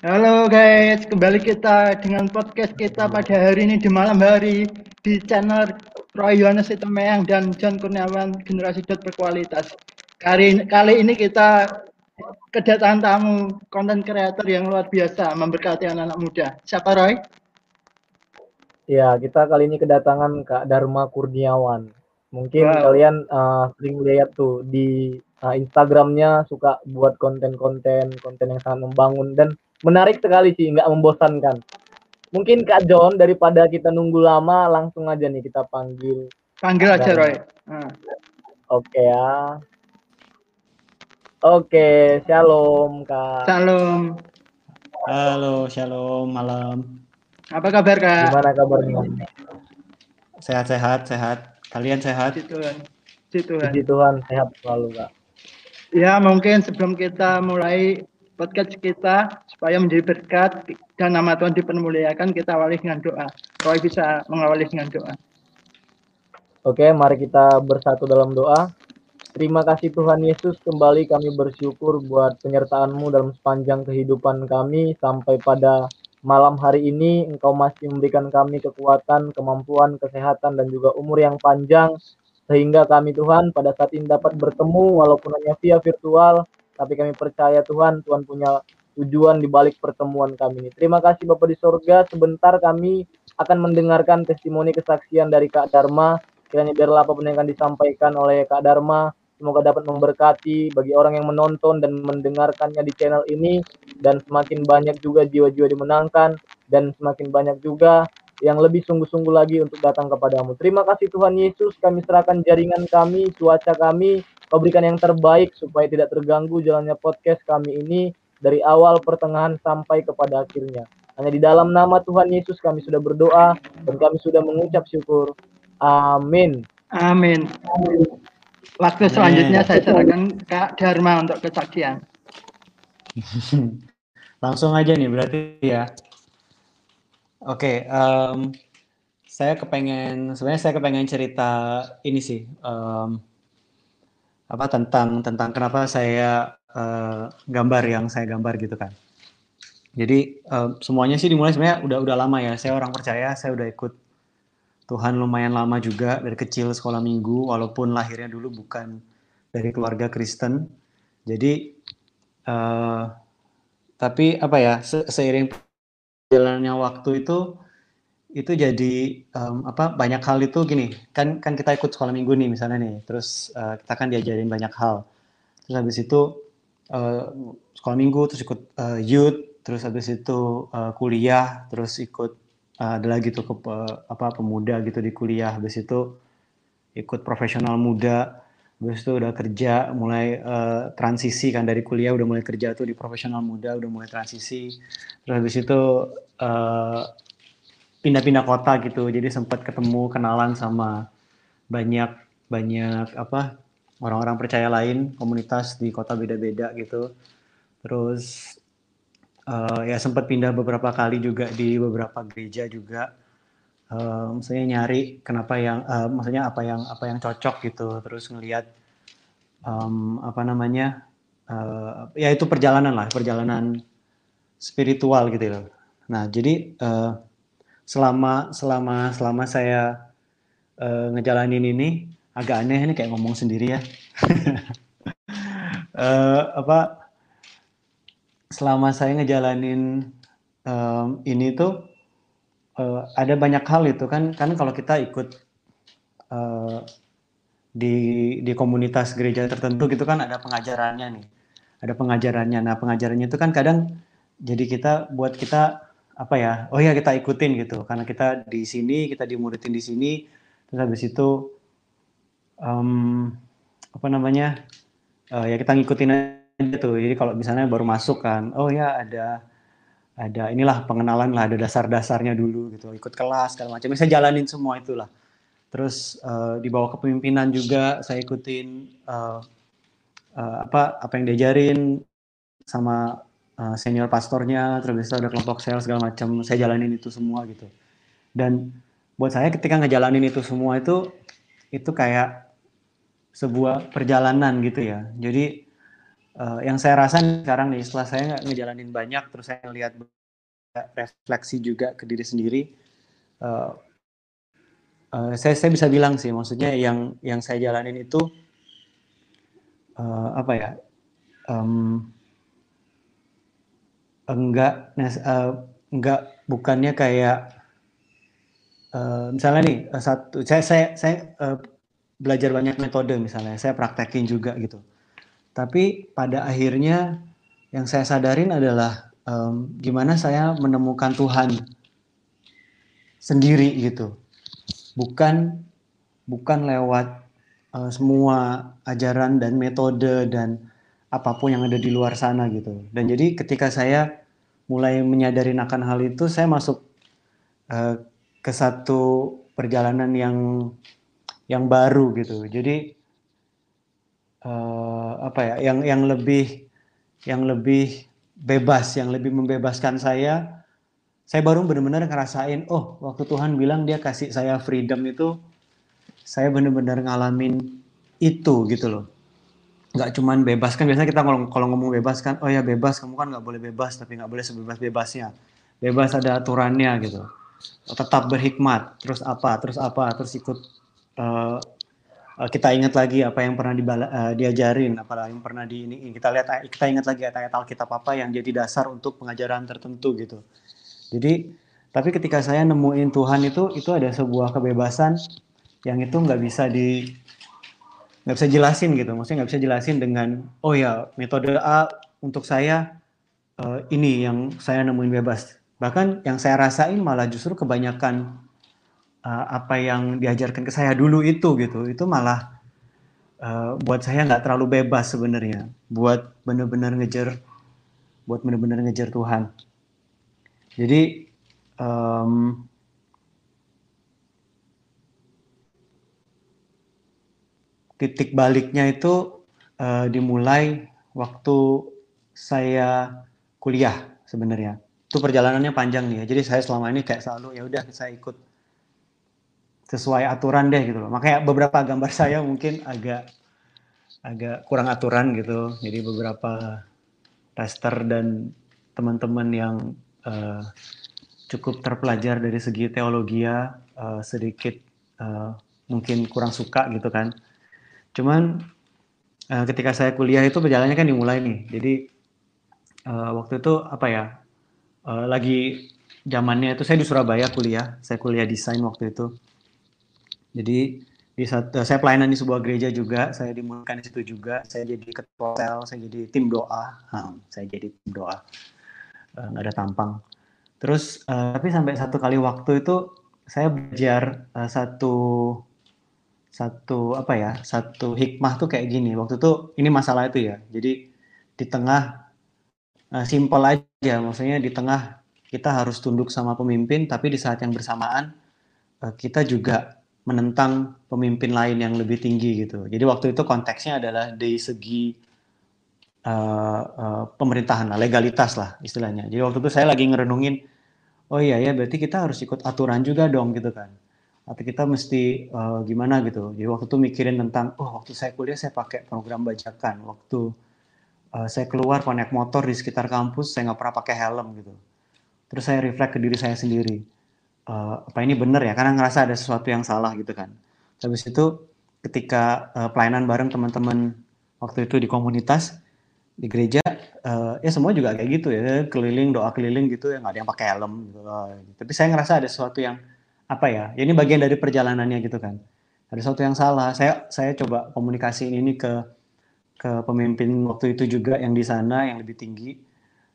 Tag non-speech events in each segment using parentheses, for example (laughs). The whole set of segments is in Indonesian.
Halo guys, kembali kita dengan podcast kita pada hari ini di malam hari di channel Roy Yohanes Sitomeyang dan John Kurniawan Generasi Dot Berkualitas. Kali, kali ini kita kedatangan tamu konten kreator yang luar biasa memberkati anak-anak muda. Siapa Roy? Ya, kita kali ini kedatangan Kak Dharma Kurniawan. Mungkin Wow. kalian uh, sering lihat tuh di uh, Instagramnya suka buat konten-konten, konten yang sangat membangun dan menarik sekali sih, nggak membosankan. Mungkin Kak John daripada kita nunggu lama, langsung aja nih kita panggil. Panggil aja. Roy. Nah, Oke ya. Oke, shalom Kak. salam. Halo, shalom, malam. Apa kabar Kak? Gimana kabarnya? Sehat-sehat, sehat. Kalian sehat? Puji Tuhan. Puji Tuhan. Puji Tuhan, sehat selalu Kak. Ya mungkin sebelum kita mulai podcast kita supaya menjadi berkat dan nama Tuhan dipermuliakan kita awali dengan doa. Roy bisa mengawali dengan doa. Oke, mari kita bersatu dalam doa. Terima kasih Tuhan Yesus, kembali kami bersyukur buat penyertaan-Mu dalam sepanjang kehidupan kami sampai pada malam hari ini Engkau masih memberikan kami kekuatan, kemampuan, kesehatan dan juga umur yang panjang sehingga kami Tuhan pada saat ini dapat bertemu walaupun hanya via virtual tapi kami percaya Tuhan Tuhan punya tujuan di balik pertemuan kami ini. Terima kasih Bapak di sorga, sebentar kami akan mendengarkan testimoni kesaksian dari Kak Dharma. Kiranya biarlah apa pun yang akan disampaikan oleh Kak Dharma. Semoga dapat memberkati bagi orang yang menonton dan mendengarkannya di channel ini. Dan semakin banyak juga jiwa-jiwa dimenangkan. Dan semakin banyak juga yang lebih sungguh-sungguh lagi untuk datang kepadamu. Terima kasih Tuhan Yesus, kami serahkan jaringan kami, cuaca kami, kau berikan yang terbaik supaya tidak terganggu jalannya podcast kami ini dari awal, pertengahan, sampai kepada akhirnya. Hanya di dalam nama Tuhan Yesus kami sudah berdoa dan kami sudah mengucap syukur. Amin. Amin. Waktu Amin. selanjutnya saya serahkan Kak Dharma untuk kesaksian. (laughs) Langsung aja nih berarti ya. Oke, em, saya kepengen sebenarnya saya kepengen cerita ini sih em, apa tentang tentang kenapa saya eh, gambar yang saya gambar gitu kan. Jadi em, semuanya sih dimulai sebenarnya udah udah lama ya. Saya orang percaya, saya udah ikut Tuhan lumayan lama juga dari kecil sekolah minggu walaupun lahirnya dulu bukan dari keluarga Kristen. Jadi eh, tapi apa ya se- seiring jalannya waktu itu itu jadi em, apa banyak hal itu gini kan kan kita ikut sekolah minggu nih misalnya nih terus eh, kita kan diajarin banyak hal. Terus habis itu eh, sekolah minggu terus ikut eh, youth terus habis itu eh, kuliah terus ikut eh, ada lagi tuh ke pe- apa pemuda gitu di kuliah. Habis itu ikut profesional muda habis itu udah kerja mulai eh, transisi kan dari kuliah udah mulai kerja tuh di profesional muda udah mulai transisi. Terus habis itu eh, pindah-pindah kota gitu. Jadi sempat ketemu kenalan sama banyak banyak apa orang-orang percaya lain komunitas di kota beda-beda gitu. Terus eh, ya sempat pindah beberapa kali juga di beberapa gereja juga. Eh, maksudnya nyari kenapa yang eh, maksudnya apa yang apa yang cocok gitu. Terus ngelihat em, apa namanya eh, ya itu perjalanan lah perjalanan spiritual gitu loh. Nah jadi eh, selama selama selama saya eh, ngejalanin ini agak aneh ini kayak ngomong sendiri ya. (laughs) Eh, apa selama saya ngejalanin em, ini tuh eh, ada banyak hal itu kan kan kalau kita ikut eh, di di komunitas gereja tertentu gitu kan ada pengajarannya nih. Ada pengajarannya. Nah pengajarannya itu kan kadang jadi kita buat kita apa ya oh ya kita ikutin gitu. Karena kita di sini kita dimuridin di sini. Terus habis itu em, apa namanya eh, ya kita ngikutin aja tuh. Jadi kalau misalnya baru masuk kan oh ya ada ada inilah pengenalan lah ada dasar-dasarnya dulu gitu. Ikut kelas segala macam. Saya jalanin semua itulah. Terus eh, di bawah kepemimpinan juga saya ikutin eh, eh, apa apa yang diajarin sama eh, senior pastornya terus ada kelompok sel segala macam saya jalanin itu semua gitu. Dan buat saya ketika ngejalanin itu semua itu itu kayak sebuah perjalanan gitu ya. Jadi uh, yang saya rasa sekarang nih setelah saya ngejalanin banyak terus saya lihat refleksi juga ke diri sendiri uh, uh, saya saya bisa bilang sih maksudnya yang yang saya jalanin itu uh, apa ya um, enggak uh, enggak bukannya kayak uh, misalnya nih satu saya saya saya uh, belajar banyak metode misalnya saya praktekin juga gitu tapi pada akhirnya yang saya sadarin adalah um, gimana saya menemukan Tuhan sendiri gitu. Bukan bukan lewat uh, semua ajaran dan metode dan apa pun yang ada di luar sana gitu. Dan jadi ketika saya mulai menyadari akan hal itu, saya masuk uh, ke satu perjalanan yang yang baru gitu. Jadi uh, apa ya yang yang lebih yang lebih bebas yang lebih membebaskan saya saya baru benar-benar ngerasain oh waktu Tuhan bilang dia kasih saya freedom itu saya benar-benar ngalamin itu gitu loh nggak cuman bebas. Kan biasanya kita kalau kalau ngomong bebas kan oh ya bebas. Kamu kan nggak boleh bebas tapi nggak boleh sebebas bebasnya. Bebas ada aturannya gitu. Tetap berhikmat. Terus apa terus apa terus ikut uh, kita ingat lagi apa yang pernah dibala, uh, diajarin, apa yang pernah di ini kita lihat kita ingat lagi ayat-ayat Alkitab apa yang jadi dasar untuk pengajaran tertentu gitu. Jadi tapi ketika saya nemuin Tuhan itu itu ada sebuah kebebasan yang itu nggak bisa di nggak bisa jelasin gitu, maksudnya nggak bisa jelasin dengan oh ya metode A untuk saya uh, ini yang saya nemuin bebas. Bahkan yang saya rasain malah justru kebanyakan uh, apa yang diajarkan ke saya dulu itu gitu. Itu malah uh, buat saya nggak terlalu bebas sebenarnya. Buat benar-benar ngejar buat benar-benar ngejar Tuhan. Jadi um, titik baliknya itu uh, dimulai waktu saya kuliah sebenarnya itu perjalanannya panjang nih ya jadi saya selama ini kayak selalu ya udah saya ikut sesuai aturan deh gitu loh. Makanya beberapa gambar saya mungkin agak agak kurang aturan gitu. Jadi beberapa tester dan teman-teman yang uh, cukup terpelajar dari segi teologi uh, sedikit uh, mungkin kurang suka gitu kan. Cuman uh, ketika saya kuliah itu berjalannya kan dimulai nih. Jadi uh, waktu itu apa ya? Uh, lagi zamannya itu saya di Surabaya kuliah. Saya kuliah desain waktu itu jadi di saat uh, saya pelayanan di sebuah gereja juga, saya dimulakan di situ juga. Saya jadi ketua sel, saya jadi tim doa. Hmm, saya jadi tim doa. Uh, nggak ada tampang. Terus uh, tapi sampai satu kali waktu itu saya belajar uh, satu satu apa ya satu hikmah tuh kayak gini waktu itu ini masalah itu ya jadi di tengah uh, simple aja maksudnya di tengah kita harus tunduk sama pemimpin tapi di saat yang bersamaan uh, kita juga menentang pemimpin lain yang lebih tinggi gitu. Jadi waktu itu konteksnya adalah dari segi uh, uh, pemerintahan lah, legalitas lah istilahnya. Jadi waktu itu saya lagi ngerenungin, oh iya ya berarti kita harus ikut aturan juga dong gitu kan. Atau kita mesti uh, gimana gitu. Jadi waktu itu mikirin tentang, oh waktu saya kuliah saya pakai program bajakan. Waktu uh, saya keluar naik motor di sekitar kampus saya nggak pernah pakai helm gitu. Terus saya reflect ke diri saya sendiri uh, apa ini benar ya karena ngerasa ada sesuatu yang salah gitu kan habis itu ketika uh, pelayanan bareng teman-teman waktu itu di komunitas di gereja uh, ya semua juga kayak gitu ya keliling doa keliling gitu yang nggak ada yang pakai helm gitu tapi saya ngerasa ada sesuatu yang apa ya, ini bagian dari perjalanannya gitu kan. Ada sesuatu yang salah. Saya saya coba komunikasi ini ke ke pemimpin waktu itu juga yang di sana yang lebih tinggi.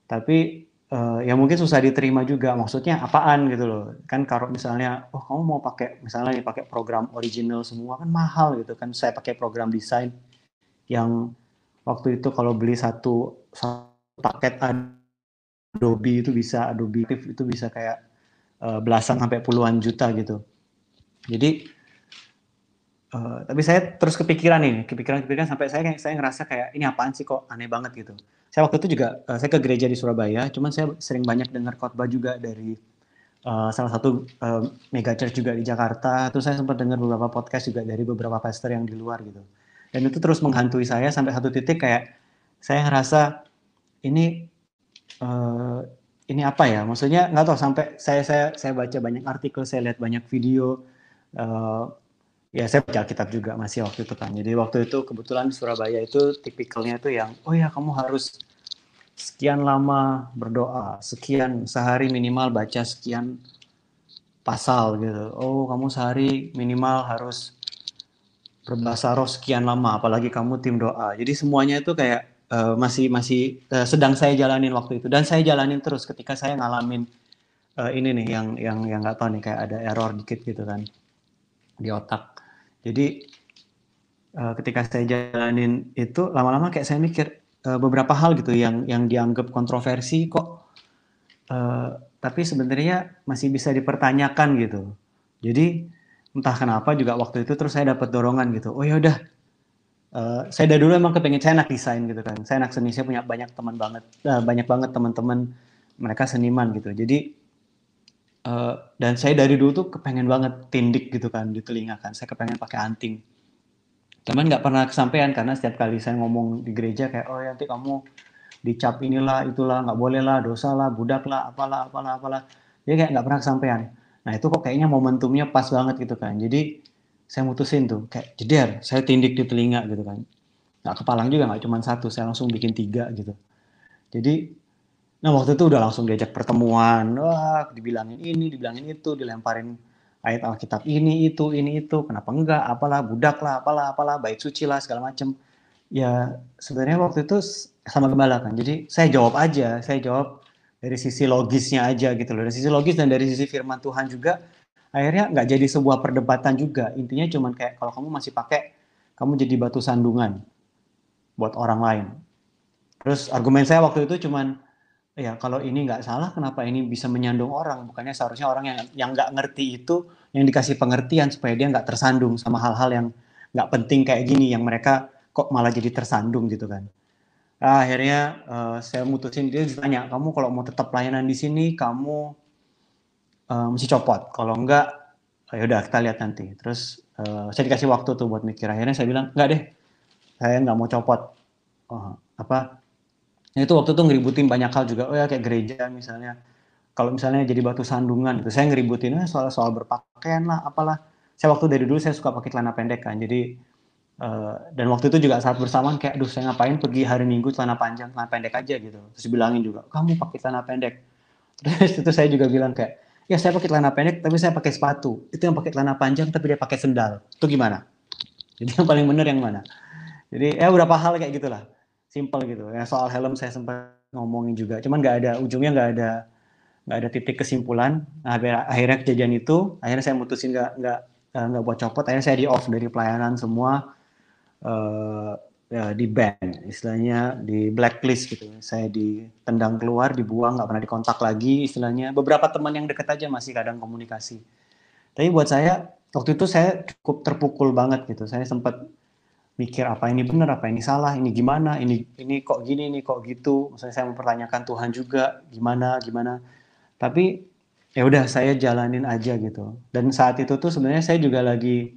Tapi uh, ya mungkin susah diterima juga. Maksudnya apaan gitu loh. Kan kalau misalnya oh kamu mau pakai misalnya pakai program original semua kan mahal gitu kan. Saya pakai program desain yang waktu itu kalau beli satu, satu paket Adobe itu bisa Adobe itu bisa kayak uh, belasan sampai puluhan juta gitu jadi Uh, tapi saya terus kepikiran nih, kepikiran-kepikiran sampai saya saya ngerasa kayak ini apaan sih kok aneh banget gitu saya waktu itu juga uh, saya ke gereja di Surabaya, cuman saya sering banyak dengar khotbah juga dari uh, salah satu uh, mega church juga di Jakarta. Terus saya sempat dengar beberapa podcast juga dari beberapa pastor yang di luar gitu. Dan itu terus menghantui saya sampai satu titik kayak saya ngerasa ini ini apa ya? Maksudnya nggak tahu sampai saya saya saya baca banyak artikel, saya lihat banyak video. Uh, ya saya baca kitab juga masih waktu itu kan. Jadi waktu itu kebetulan di Surabaya itu tipikalnya itu yang oh ya kamu harus sekian lama berdoa, sekian sehari minimal baca sekian pasal gitu. Oh kamu sehari minimal harus berbahasa roh sekian lama, apalagi kamu tim doa. Jadi semuanya itu kayak uh, masih masih uh, sedang saya jalanin waktu itu dan saya jalanin terus ketika saya ngalamin uh, ini nih yang yang yang nggak tahu nih kayak ada error dikit gitu kan di otak. Jadi uh, ketika saya jalanin itu lama-lama kayak saya mikir uh, beberapa hal gitu yang yang dianggap kontroversi kok uh, tapi sebenarnya masih bisa dipertanyakan gitu. Jadi entah kenapa juga waktu itu terus saya dapat dorongan gitu oh ya udah uh, saya dari dulu emang kepengen saya anak desain gitu kan. Saya anak seni saya punya banyak teman banget uh, banyak banget teman-teman mereka seniman gitu. Jadi uh, dan saya dari dulu tuh kepengen banget tindik gitu kan di telinga kan. Saya kepengen pakai anting. Cuman nggak pernah kesampaian karena setiap kali saya ngomong di gereja kayak oh ya nanti kamu dicap inilah itulah nggak boleh lah dosa lah budak lah apalah apalah apalah. Dia kayak nggak pernah kesampaian. Nah itu kok kayaknya momentumnya pas banget gitu kan. Jadi saya mutusin tuh kayak jeder, saya tindik di telinga gitu kan. Nggak kepalang juga nggak cuma satu, saya langsung bikin tiga gitu. Jadi, nah waktu itu udah langsung diajak pertemuan, wah dibilangin ini, dibilangin itu, dilemparin ayat Alkitab ini, itu, ini, itu, kenapa enggak, apalah, budak lah, apalah, apalah, bait suci lah, segala macem. Ya sebenarnya waktu itu sama gembala kan, jadi saya jawab aja, saya jawab dari sisi logisnya aja gitu loh. Dari sisi logis dan dari sisi firman Tuhan juga akhirnya nggak jadi sebuah perdebatan juga. Intinya cuman kayak kalau kamu masih pakai kamu jadi batu sandungan buat orang lain. Terus argumen saya waktu itu cuman ya kalau ini nggak salah kenapa ini bisa menyandung orang bukannya seharusnya orang yang yang nggak ngerti itu yang dikasih pengertian supaya dia nggak tersandung sama hal-hal yang nggak penting kayak gini yang mereka kok malah jadi tersandung gitu kan akhirnya uh, saya mutusin dia ditanya, kamu kalau mau tetap pelayanan di sini, kamu uh, mesti copot. Kalau enggak, ya udah kita lihat nanti. Terus uh, saya dikasih waktu tuh buat mikir. Akhirnya saya bilang, enggak deh, saya nggak mau copot. Oh, apa? Nah, itu waktu itu ngeributin banyak hal juga. Oh ya kayak gereja misalnya. Kalau misalnya jadi batu sandungan, itu saya ngeributin soal soal berpakaian lah, apalah. Saya waktu dari dulu saya suka pakai celana pendek kan. Jadi Uh, dan waktu itu juga saat bersamaan kayak, aduh saya ngapain pergi hari Minggu celana panjang, celana pendek aja gitu. Terus bilangin juga, kamu pakai celana pendek. (laughs) Terus itu saya juga bilang kayak, ya saya pakai celana pendek tapi saya pakai sepatu. Itu yang pakai celana panjang tapi dia pakai sendal. Itu gimana? Jadi yang paling benar yang mana? Jadi ya beberapa hal kayak gitulah. Simple gitu. Ya soal helm saya sempat ngomongin juga. Cuman nggak ada ujungnya nggak ada nggak ada titik kesimpulan. Nah, akhirnya kejadian itu, akhirnya saya mutusin nggak nggak eh, nggak buat copot. Akhirnya saya di off dari pelayanan semua uh, ya, di ban, istilahnya di blacklist gitu. Saya ditendang keluar, dibuang, nggak pernah dikontak lagi, istilahnya. Beberapa teman yang deket aja masih kadang komunikasi. Tapi buat saya waktu itu saya cukup terpukul banget gitu. Saya sempat mikir apa ini benar, apa ini salah, ini gimana, ini ini kok gini, ini kok gitu. Misalnya saya mempertanyakan Tuhan juga gimana, gimana. Tapi ya udah saya jalanin aja gitu. Dan saat itu tuh sebenarnya saya juga lagi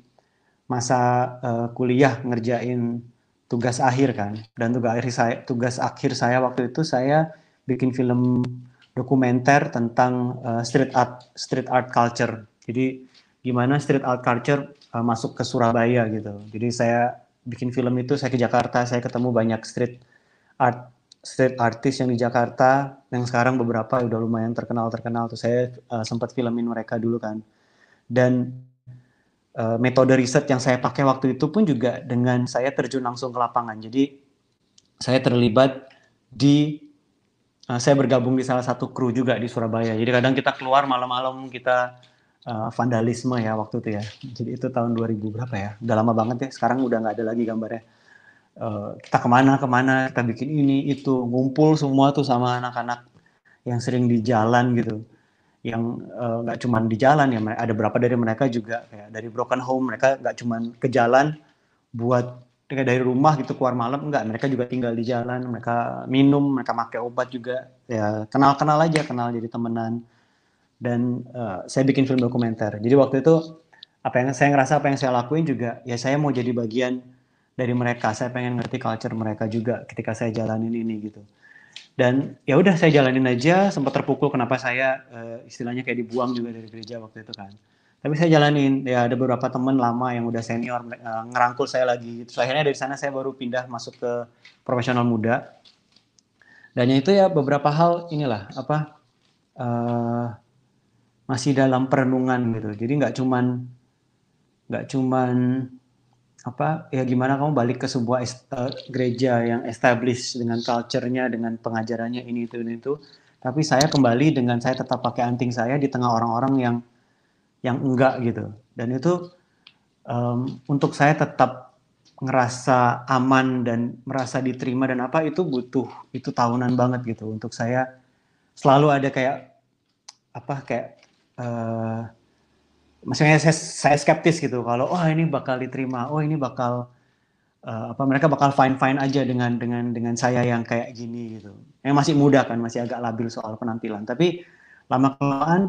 masa uh, kuliah ngerjain tugas akhir kan. Dan tugas akhir saya tugas akhir saya waktu itu saya bikin film dokumenter tentang uh, street art street art culture. Jadi gimana street art culture uh, masuk ke Surabaya gitu. Jadi saya bikin film itu saya ke Jakarta saya ketemu banyak street art street artist yang di Jakarta yang sekarang beberapa udah lumayan terkenal terkenal tuh. Saya uh, sempat filmin mereka dulu kan. Dan uh, metode riset yang saya pakai waktu itu pun juga dengan saya terjun langsung ke lapangan. Jadi saya terlibat di uh, saya bergabung di salah satu kru juga di Surabaya. Jadi kadang kita keluar malam-malam kita uh, vandalisme ya waktu itu ya. Jadi itu tahun 2000 berapa ya? Udah lama banget ya. Sekarang udah nggak ada lagi gambarnya. Uh, kita ke mana ke mana kita bikin ini itu ngumpul semua tuh sama anak-anak yang sering di jalan gitu yang eh, nggak uh, cuma di jalan ya ada beberapa dari mereka juga kayak dari broken home mereka nggak cuma ke jalan buat kayak dari rumah gitu keluar malam nggak mereka juga tinggal di jalan mereka minum mereka pakai obat juga ya kenal kenal aja kenal jadi temenan dan uh, saya bikin film dokumenter jadi waktu itu apa yang saya ngerasa apa yang saya lakuin juga ya saya mau jadi bagian dari mereka. Saya pengen ngerti culture mereka juga ketika saya jalanin ini gitu. Dan ya udah saya jalanin aja. Sempat terpukul kenapa saya uh, istilahnya kayak dibuang juga dari gereja waktu itu kan. Tapi saya jalanin. Ya ada beberapa teman lama yang udah senior uh, ngerangkul saya lagi. Terus akhirnya dari sana saya baru pindah masuk ke profesional muda. Dan itu ya beberapa hal inilah apa uh, masih dalam perenungan gitu. Jadi nggak cuman nggak cuman apa ya gimana kamu balik ke sebuah uh, gereja yang established dengan culture-nya dengan pengajarannya ini itu ini itu. Tapi saya kembali dengan saya tetap pakai anting saya di tengah orang-orang yang yang enggak gitu. Dan itu um, untuk saya tetap ngerasa aman dan merasa diterima dan apa itu butuh itu tahunan banget gitu. Untuk saya selalu ada kayak apa kayak uh, maksudnya saya, saya skeptis gitu. Kalau oh ini bakal diterima. Oh ini bakal uh, apa mereka bakal fine fine aja dengan dengan dengan saya yang kayak gini gitu. Yang masih muda kan masih agak labil soal penampilan. Tapi lama kelamaan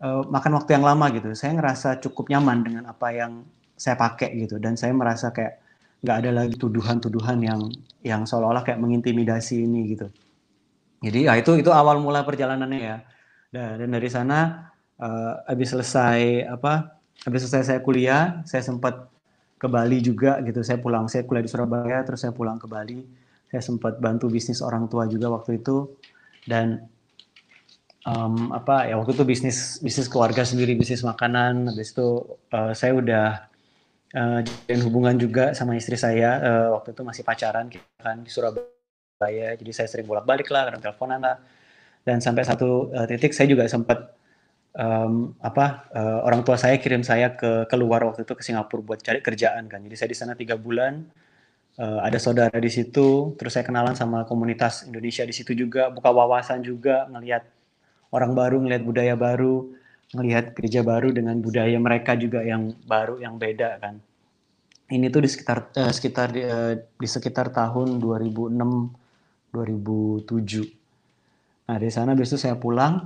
uh, makan waktu yang lama gitu saya ngerasa cukup nyaman dengan apa yang saya pakai gitu. Dan saya merasa kayak nggak ada lagi tuduhan-tuduhan yang yang seolah-olah kayak mengintimidasi ini gitu. Jadi ya itu itu awal mula perjalanannya ya. Dan dari sana uh, habis selesai apa habis selesai saya kuliah saya sempat ke Bali juga gitu. Saya pulang saya kuliah di Surabaya terus saya pulang ke Bali. Saya sempat bantu bisnis orang tua juga waktu itu. Dan um, apa ya waktu itu bisnis bisnis keluarga sendiri bisnis makanan. Habis itu uh, saya udah uh, hubungan juga sama istri saya. Uh, waktu itu masih pacaran kan di Surabaya. Jadi saya sering bolak balik lah kadang teleponan lah. Dan sampai satu uh, titik saya juga sempat um, apa uh, orang tua saya kirim saya ke keluar waktu itu ke Singapura buat cari kerjaan kan. Jadi saya di sana tiga bulan. Uh, ada saudara di situ, terus saya kenalan sama komunitas Indonesia di situ juga, buka wawasan juga, ngelihat orang baru, ngelihat budaya baru, ngelihat gereja baru dengan budaya mereka juga yang baru, yang beda kan. Ini tuh di sekitar uh, sekitar di, uh, di sekitar tahun 2006 2007. Nah, dari sana besok saya pulang,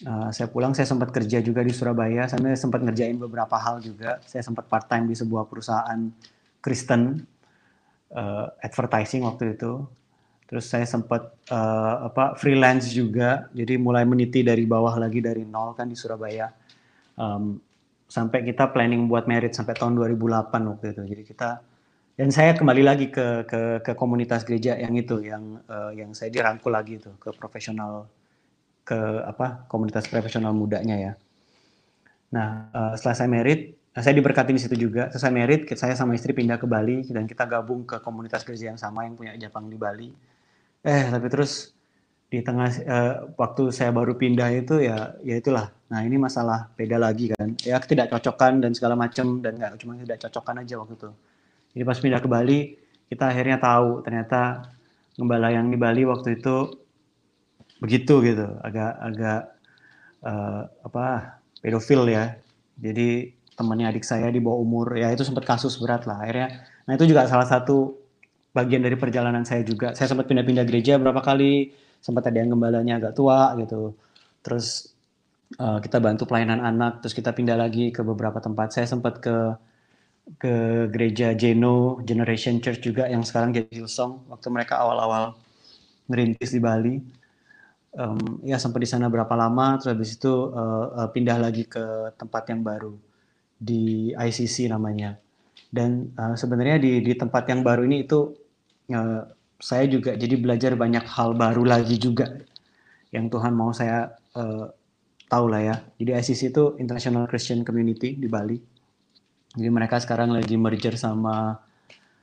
Uh, saya pulang, saya sempat kerja juga di Surabaya. Saya sempat ngerjain beberapa hal juga. Saya sempat part time di sebuah perusahaan Kristen uh, advertising waktu itu. Terus saya sempat uh, apa freelance juga. Jadi mulai meniti dari bawah lagi dari nol kan di Surabaya. Um, sampai kita planning buat merit sampai tahun 2008 waktu itu. Jadi kita dan saya kembali lagi ke ke, ke komunitas gereja yang itu yang uh, yang saya dirangkul lagi itu ke profesional ke apa komunitas profesional mudanya ya. Nah uh, setelah saya merit, nah saya diberkati di situ juga. Setelah saya merit, saya sama istri pindah ke Bali dan kita gabung ke komunitas kerja yang sama yang punya Jepang di Bali. Eh tapi terus di tengah uh, waktu saya baru pindah itu ya ya itulah. Nah ini masalah beda lagi kan. Ya tidak cocokan dan segala macam dan nggak cuma tidak cocokan aja waktu itu. Jadi pas pindah ke Bali kita akhirnya tahu ternyata gembala yang di Bali waktu itu begitu gitu. Agak agak uh, apa pedofil ya. Jadi temannya adik saya di bawah umur ya itu sempat kasus berat lah akhirnya. Nah itu juga salah satu bagian dari perjalanan saya juga. Saya sempat pindah-pindah gereja berapa kali sempat ada yang gembalanya agak tua gitu. Terus uh, kita bantu pelayanan anak terus kita pindah lagi ke beberapa tempat. Saya sempat ke ke gereja Geno Generation Church juga yang sekarang jadi Hillsong. Waktu mereka awal-awal merintis di Bali um, ya sampai di sana berapa lama terus habis itu uh, uh, pindah lagi ke tempat yang baru di ICC namanya. Dan uh, sebenarnya di di tempat yang baru ini itu uh, saya juga jadi belajar banyak hal baru lagi juga yang Tuhan mau saya uh, tahu lah ya. Jadi ICC itu International Christian Community di Bali. Jadi mereka sekarang lagi merger sama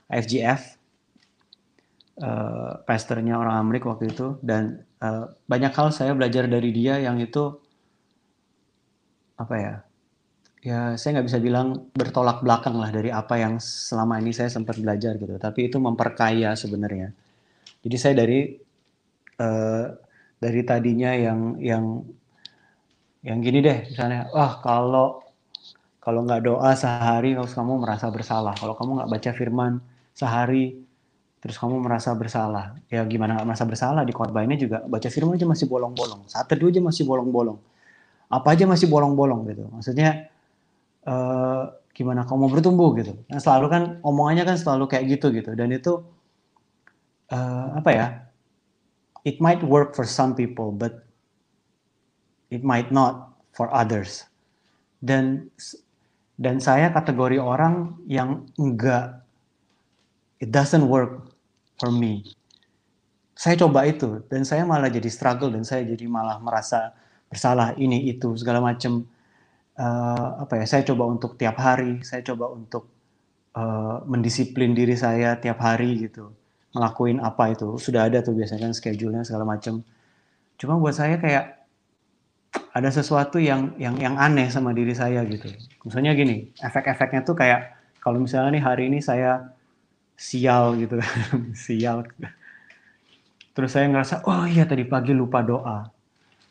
FGF uh, pastornya orang Amerika waktu itu. Dan uh, banyak hal saya belajar dari dia yang itu apa ya ya saya nggak bisa bilang bertolak belakang lah dari apa yang selama ini saya sempat belajar gitu. Tapi itu memperkaya sebenarnya. Jadi saya dari uh, dari tadinya yang yang yang gini deh misalnya wah kalau kalau nggak doa sehari kamu merasa bersalah. Kalau kamu nggak baca firman sehari terus kamu merasa bersalah ya gimana nggak merasa bersalah di ini juga baca firman aja masih bolong-bolong saat teduh aja masih bolong-bolong apa aja masih bolong-bolong gitu maksudnya uh, gimana kamu mau bertumbuh gitu. Nah, selalu kan omongannya kan selalu kayak gitu gitu. Dan itu uh, apa ya? It might work for some people, but it might not for others. Dan dan saya kategori orang yang enggak it doesn't work for me. Saya coba itu dan saya malah jadi struggle dan saya jadi malah merasa bersalah ini itu segala macam uh, apa ya saya coba untuk tiap hari saya coba untuk uh, mendisiplin diri saya tiap hari gitu ngelakuin apa itu. Sudah ada tuh biasanya kan schedule-nya segala macam cuma buat saya kayak ada sesuatu yang yang yang aneh sama diri saya gitu. Misalnya gini efek-efeknya tuh kayak kalau misalnya nih hari ini saya sial gitu (laughs) sial terus saya ngerasa oh iya tadi pagi lupa doa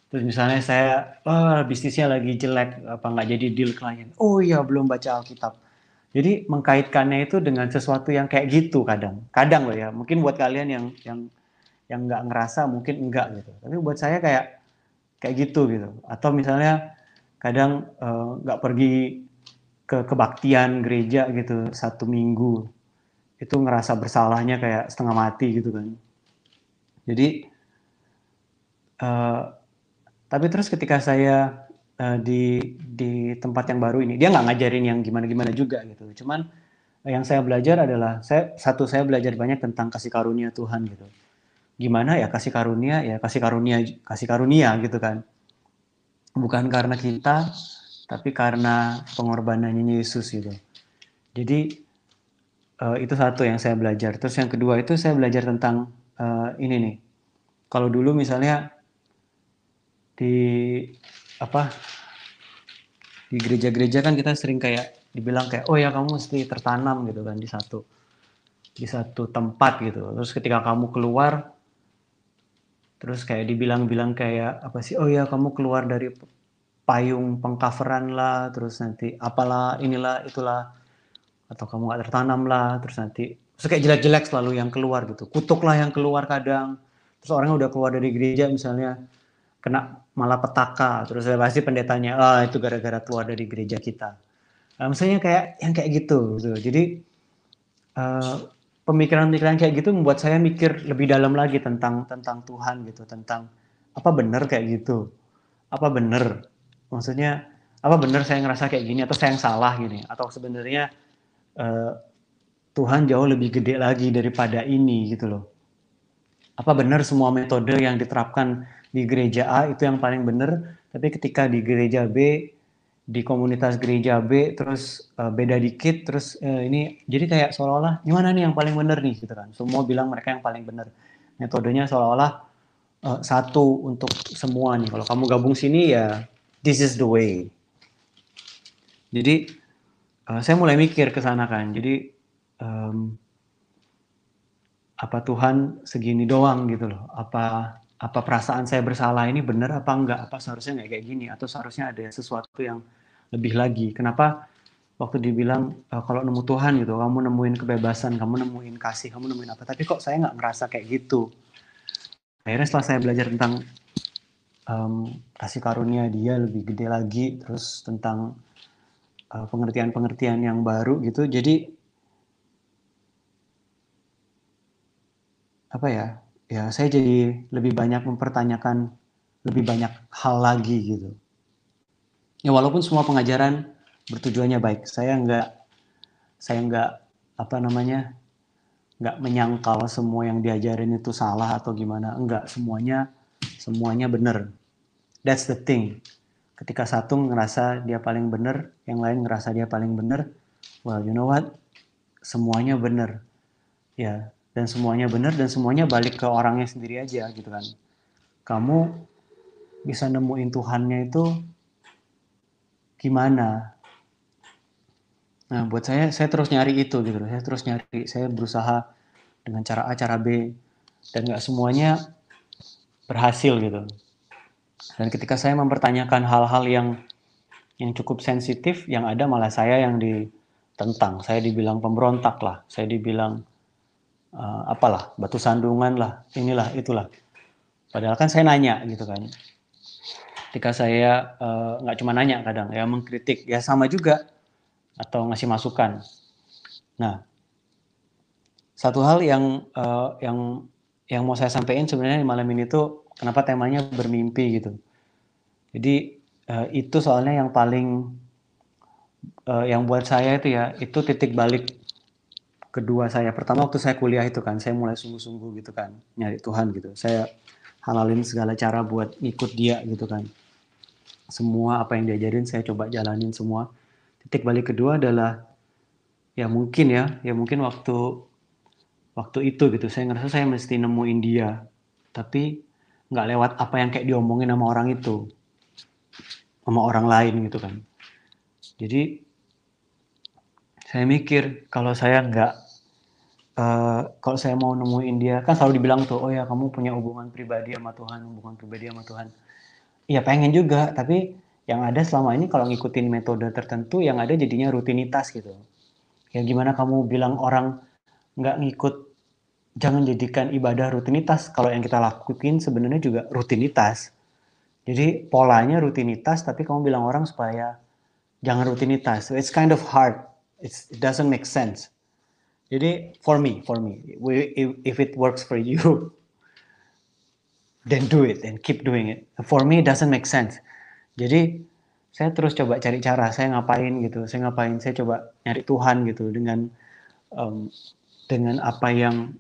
Terus misalnya saya, oh, bisnisnya lagi jelek, apa nggak jadi deal klien. Oh iya, belum baca Alkitab. Jadi mengkaitkannya itu dengan sesuatu yang kayak gitu kadang. Kadang loh ya, mungkin buat kalian yang yang yang nggak ngerasa mungkin enggak gitu. Tapi buat saya kayak kayak gitu gitu. Atau misalnya kadang uh, nggak pergi ke kebaktian gereja gitu satu minggu itu ngerasa bersalahnya kayak setengah mati gitu kan. Jadi uh, tapi terus ketika saya uh, di di tempat yang baru ini, dia nggak ngajarin yang gimana-gimana juga gitu. Cuman uh, yang saya belajar adalah saya satu saya belajar banyak tentang kasih karunia Tuhan gitu. Gimana ya kasih karunia ya kasih karunia kasih karunia gitu kan. Bukan karena kita tapi karena pengorbanannya Yesus gitu. Jadi uh, itu satu yang saya belajar. Terus yang kedua itu saya belajar tentang uh, ini nih. Kalau dulu misalnya di apa di gereja-gereja kan kita sering kayak dibilang kayak oh ya kamu mesti tertanam gitu kan di satu di satu tempat gitu terus ketika kamu keluar terus kayak dibilang-bilang kayak apa sih oh ya kamu keluar dari payung pengcoveran lah terus nanti apalah inilah itulah atau kamu gak tertanam lah terus nanti terus kayak jelek-jelek selalu yang keluar gitu. Kutuklah yang keluar kadang. Terus orangnya udah keluar dari gereja misalnya kena malah petaka terus saya pasti pendetanya ah itu gara-gara keluar dari gereja kita. Nah, misalnya kayak yang kayak gitu gitu. Jadi uh, pemikiran-pemikiran kayak gitu membuat saya mikir lebih dalam lagi tentang tentang Tuhan gitu tentang apa benar kayak gitu. Apa benar? Maksudnya apa benar saya ngerasa kayak gini atau saya yang salah gini? Atau sebenarnya uh, Tuhan jauh lebih gede lagi daripada ini gitu loh apa benar semua metode yang diterapkan di gereja A itu yang paling benar, tapi ketika di gereja B, di komunitas gereja B, terus uh, beda dikit, terus uh, ini jadi kayak seolah-olah gimana nih yang paling benar nih gitu kan? Semua bilang mereka yang paling benar. Metodenya seolah-olah uh, satu untuk semua nih. Kalau kamu gabung sini ya this is the way. Jadi uh, saya mulai mikir ke sana kan. Jadi um, apa Tuhan segini doang gitu loh? Apa apa perasaan saya bersalah ini benar apa enggak? Apa seharusnya nggak kayak gini? Atau seharusnya ada sesuatu yang lebih lagi? Kenapa waktu dibilang e, kalau nemu Tuhan gitu, kamu nemuin kebebasan, kamu nemuin kasih, kamu nemuin apa? Tapi kok saya nggak merasa kayak gitu? Akhirnya setelah saya belajar tentang um, kasih karunia dia lebih gede lagi, terus tentang uh, pengertian-pengertian yang baru gitu, jadi apa ya? ya saya jadi lebih banyak mempertanyakan lebih banyak hal lagi gitu. Ya walaupun semua pengajaran bertujuannya baik, saya nggak saya nggak apa namanya nggak menyangkal semua yang diajarin itu salah atau gimana, enggak semuanya semuanya benar. That's the thing. Ketika satu ngerasa dia paling benar, yang lain ngerasa dia paling benar, well you know what, semuanya benar. Ya dan semuanya benar dan semuanya balik ke orangnya sendiri aja gitu kan. Kamu bisa nemuin Tuhannya itu gimana? Nah buat saya saya terus nyari itu gitu saya terus nyari saya berusaha dengan cara A cara B. Dan nggak semuanya berhasil gitu dan ketika saya mempertanyakan hal-hal yang yang cukup sensitif yang ada malah saya yang ditentang. Saya dibilang pemberontak lah. Saya dibilang uh, apalah batu sandungan lah. Inilah itulah. Padahal kan saya nanya gitu kan. Ketika saya eh, nggak uh, cuma nanya kadang ya mengkritik ya sama juga. Atau ngasih masukan. Nah, satu hal yang uh, yang yang mau saya sampaikan sebenarnya di malam ini tuh kenapa temanya bermimpi gitu. Jadi uh, itu soalnya yang paling uh, yang buat saya itu ya itu titik balik kedua saya. Pertama waktu saya kuliah itu kan saya mulai sungguh-sungguh gitu kan nyari Tuhan gitu. Saya halalin segala cara buat ngikut dia gitu kan. Semua apa yang diajarin saya coba jalanin semua. Titik balik kedua adalah ya mungkin ya, ya mungkin waktu waktu itu gitu saya ngerasa saya mesti nemuin dia tapi nggak lewat apa yang kayak diomongin sama orang itu sama orang lain gitu kan. Jadi saya mikir kalau saya nggak uh, kalau saya mau nemuin dia kan selalu dibilang tuh oh ya kamu punya hubungan pribadi sama Tuhan hubungan pribadi sama Tuhan. Iya pengen juga tapi yang ada selama ini kalau ngikutin metode tertentu yang ada jadinya rutinitas gitu. Ya gimana kamu bilang orang nggak ngikut jangan jadikan ibadah rutinitas. Kalau yang kita lakuin sebenarnya juga rutinitas jadi polanya rutinitas tapi kamu bilang orang supaya jangan rutinitas. So it's kind of hard. It's, it doesn't make sense. Jadi for me for me if, if it works for you then do it and keep doing it. For me it doesn't make sense. Jadi saya terus coba cari cara. Saya ngapain gitu? Saya ngapain? Saya coba nyari Tuhan gitu dengan um, dengan apa yang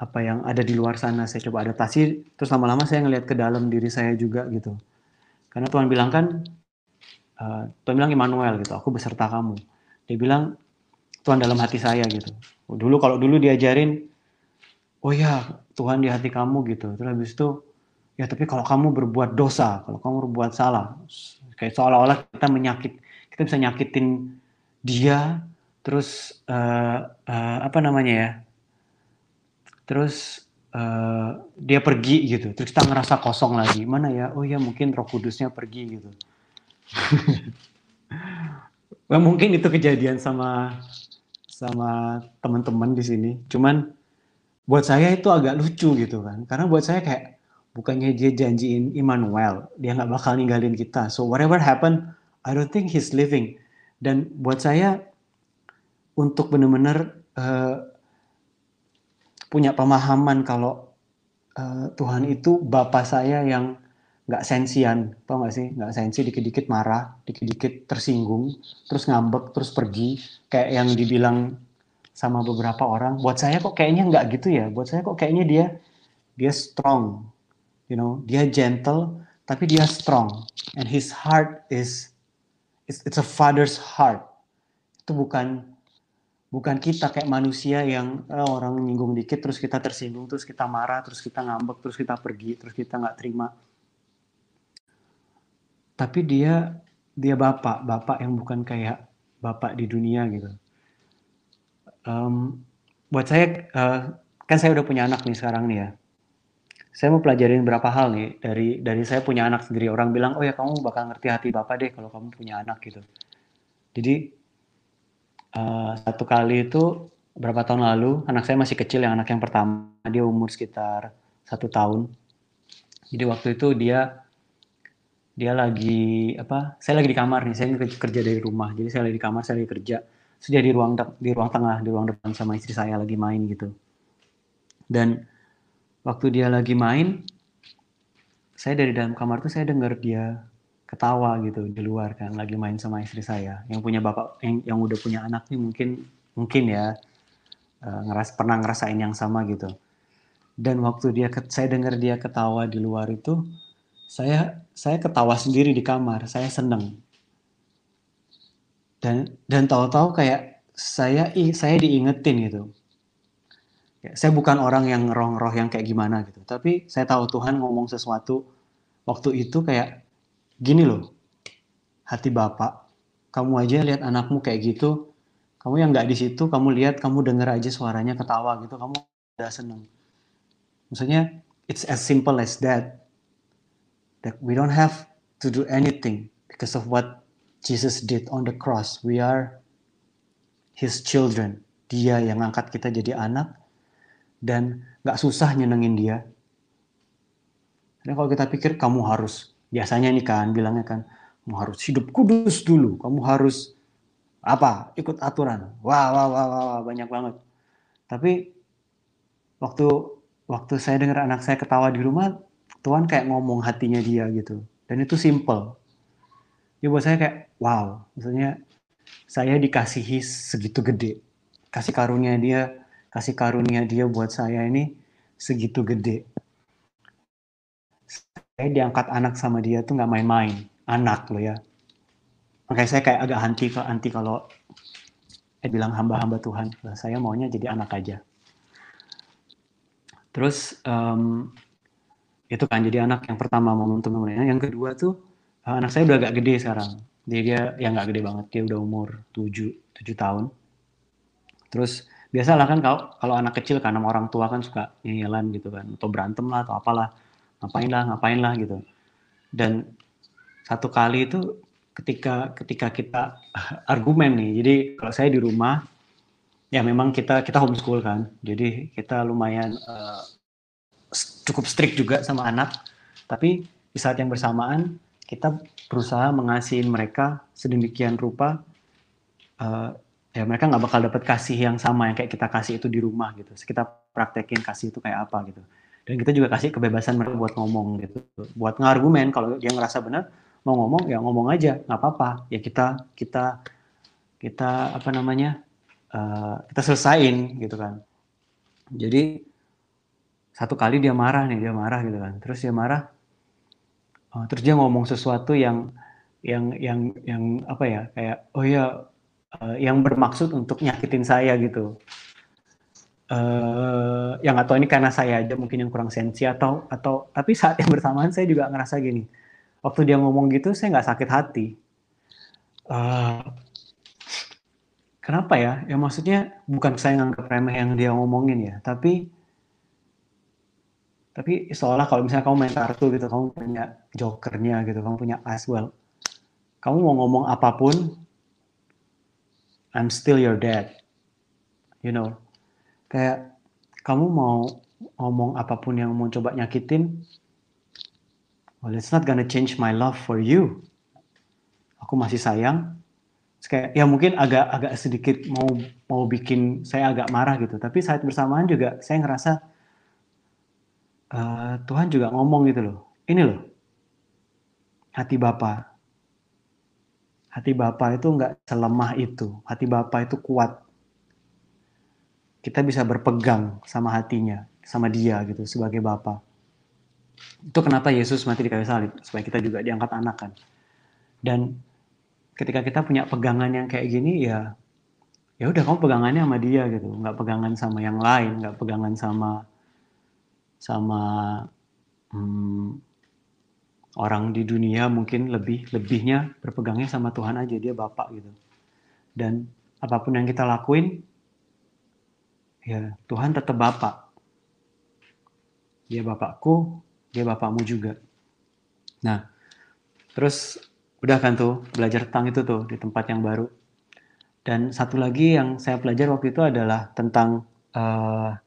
apa yang ada di luar sana saya coba adaptasi terus lama-lama saya ngelihat ke dalam diri saya juga gitu. Karena Tuhan bilang kan uh, Tuhan bilang Immanuel gitu aku beserta kamu. Dia bilang Tuhan dalam hati saya gitu. Dulu kalau dulu diajarin oh ya Tuhan di hati kamu gitu. Terus habis itu ya tapi kalau kamu berbuat dosa kalau kamu berbuat salah kayak seolah-olah kita menyakit kita bisa nyakitin dia terus uh, uh, apa namanya ya terus uh, dia pergi gitu. Terus kita ngerasa kosong lagi. Mana ya? Oh ya mungkin roh kudusnya pergi gitu. (laughs) Well, mungkin itu kejadian sama sama teman-teman di sini. Cuman buat saya itu agak lucu gitu kan. Karena buat saya kayak bukannya dia janjiin Immanuel dia nggak bakal ninggalin kita. So whatever happen I don't think he's living. Dan buat saya untuk benar-benar uh, punya pemahaman kalau uh, Tuhan itu Bapak saya yang nggak sensian, tau nggak sih? Nggak sensi, dikit-dikit marah, dikit-dikit tersinggung, terus ngambek, terus pergi, kayak yang dibilang sama beberapa orang. Buat saya kok kayaknya nggak gitu ya. Buat saya kok kayaknya dia dia strong, you know dia gentle tapi dia strong and his heart is it's, it's a father's heart itu bukan bukan kita kayak manusia yang oh, orang nyinggung dikit terus kita tersinggung terus kita marah terus kita ngambek terus kita pergi terus kita nggak terima. Tapi dia dia bapak bapak yang bukan kayak bapak di dunia gitu. Um, buat saya uh, kan saya udah punya anak nih sekarang nih ya. Saya mau pelajarin beberapa hal nih dari dari saya punya anak sendiri. Orang bilang oh ya kamu bakal ngerti hati bapak deh kalau kamu punya anak gitu. Jadi uh, satu kali itu berapa tahun lalu anak saya masih kecil yang anak yang pertama. Dia umur sekitar satu tahun. Jadi waktu itu dia dia lagi apa saya lagi di kamar nih saya kerja dari rumah. Jadi saya lagi di kamar saya lagi kerja. Sudah di ruang di ruang tengah di ruang depan sama istri saya lagi main gitu. Dan waktu dia lagi main saya dari dalam kamar tuh saya dengar dia ketawa gitu di luar kan lagi main sama istri saya. Yang punya bapak yang, yang udah punya anak nih mungkin mungkin ya uh, ngeras pernah ngerasain yang sama gitu. Dan waktu dia saya dengar dia ketawa di luar itu saya saya ketawa sendiri di kamar saya seneng. Dan dan tahu-tahu kayak saya saya diingetin gitu. Ya, saya bukan orang yang roh-roh yang kayak gimana gitu, tapi saya tahu Tuhan ngomong sesuatu waktu itu kayak gini loh, hati Bapak, kamu aja lihat anakmu kayak gitu, kamu yang nggak di situ, kamu lihat, kamu denger aja suaranya ketawa gitu, kamu udah seneng. Maksudnya, it's as simple as that. That we don't have to do anything because of what Jesus did on the cross. We are His children. Dia yang angkat kita jadi anak, dan nggak susah nyenengin dia. Karena kalau kita pikir kamu harus, biasanya nih kan bilangnya kan, kamu harus hidup kudus dulu, kamu harus apa ikut aturan. Wah wah wah wah, wah banyak banget. Tapi waktu waktu saya dengar anak saya ketawa di rumah Tuhan kayak ngomong hatinya dia gitu. Dan itu simple. Ya buat saya kayak wow. Maksudnya saya dikasihi segitu gede. Kasih karunia dia kasih karunia dia buat saya ini segitu gede saya diangkat anak sama dia tuh nggak main-main. Anak loh ya. Makanya saya kayak agak anti anti kalau eh bilang hamba-hamba Tuhan. Saya maunya jadi anak aja. Terus um, itu kan jadi anak yang pertama momentum yang kedua tuh uh, anak saya udah agak gede sekarang. Dia dia yang nggak gede banget. Dia udah umur 7 7 tahun. Terus biasalah kan kalau kalau anak kecil kan sama orang tua kan suka nyelan gitu kan. Atau berantem lah atau apalah ngapain lah ngapain lah gitu. Dan satu kali itu ketika ketika kita (laughs) argumen nih jadi kalau saya di rumah ya memang kita kita homeschool kan. Jadi kita lumayan uh, cukup strict juga sama anak. Tapi di saat yang bersamaan kita berusaha mengasihin mereka sedemikian rupa uh, ya mereka nggak bakal dapat kasih yang sama yang kayak kita kasih itu di rumah gitu. Kita praktekin kasih itu kayak apa gitu dan kita juga kasih kebebasan mereka buat ngomong gitu. Buat ngargumen kalau dia ngerasa benar mau ngomong ya ngomong aja nggak apa-apa. Ya kita kita kita apa namanya uh, kita selesain gitu kan. Jadi satu kali dia marah nih dia marah gitu kan. Terus dia marah uh, terus dia ngomong sesuatu yang yang yang yang apa ya kayak oh ya uh, yang bermaksud untuk nyakitin saya gitu uh, yang atau ini karena saya aja mungkin yang kurang sensi atau atau tapi saat yang bersamaan saya juga ngerasa gini waktu dia ngomong gitu saya nggak sakit hati. Uh, kenapa ya? Ya maksudnya bukan saya nganggap remeh yang dia ngomongin ya, tapi tapi seolah kalau misalnya kamu main kartu gitu, kamu punya jokernya gitu, kamu punya as well. Kamu mau ngomong apa pun, I'm still your dad. You know, kayak kamu mau ngomong apa pun yang mau coba nyakitin, well it's not gonna change my love for you. Aku masih sayang. Kayak ya mungkin agak agak sedikit mau mau bikin saya agak marah gitu. Tapi saat bersamaan juga saya ngerasa uh, Tuhan juga ngomong gitu loh. Ini loh hati Bapa. Hati Bapa itu nggak selemah itu. Hati Bapa itu kuat kita bisa berpegang sama hatinya sama dia gitu sebagai Bapak itu kenapa Yesus mati di kayu salib supaya kita juga diangkat anak kan. Dan ketika kita punya pegangan yang kayak gini ya ya udah kamu pegangannya sama dia gitu, nggak pegangan sama yang lain, nggak pegangan sama sama hmm, orang di dunia mungkin lebih lebihnya berpegangnya sama Tuhan aja dia Bapak gitu. Dan apa pun yang kita lakuin ya Tuhan tetap Bapak. Dia Bapakku, dia bapakmu juga. Nah, terus udah kan tuh belajar tentang itu tuh di tempat yang baru. Dan satu lagi yang saya belajar waktu itu adalah tentang uh,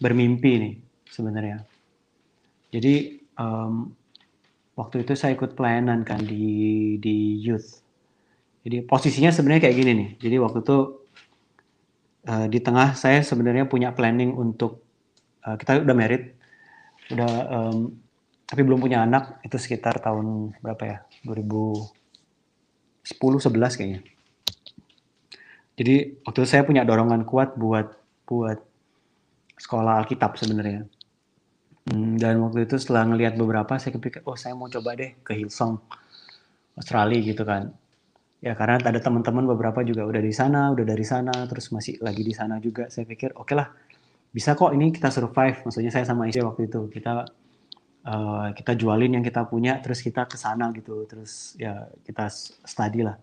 bermimpi nih sebenarnya. Jadi um, waktu itu saya ikut pelayanan kan di di youth. Jadi posisinya sebenarnya kayak gini nih. Jadi waktu itu uh, di tengah saya sebenarnya punya planning untuk uh, kita udah merit udah um, tapi belum punya anak itu sekitar tahun berapa ya? 2010 11 kayaknya. Jadi waktu itu saya punya dorongan kuat buat buat sekolah Alkitab sebenarnya. Hmm, dan waktu itu setelah ngelihat beberapa saya kepikir oh saya mau coba deh ke Hillsong Australia gitu kan ya karena ada teman-teman beberapa juga udah di sana udah dari sana terus masih lagi di sana juga. Saya pikir oke okay lah bisa kok ini kita survive. Maksudnya saya sama istri waktu itu kita uh, kita jualin yang kita punya terus kita ke sana gitu. Terus ya kita study lah.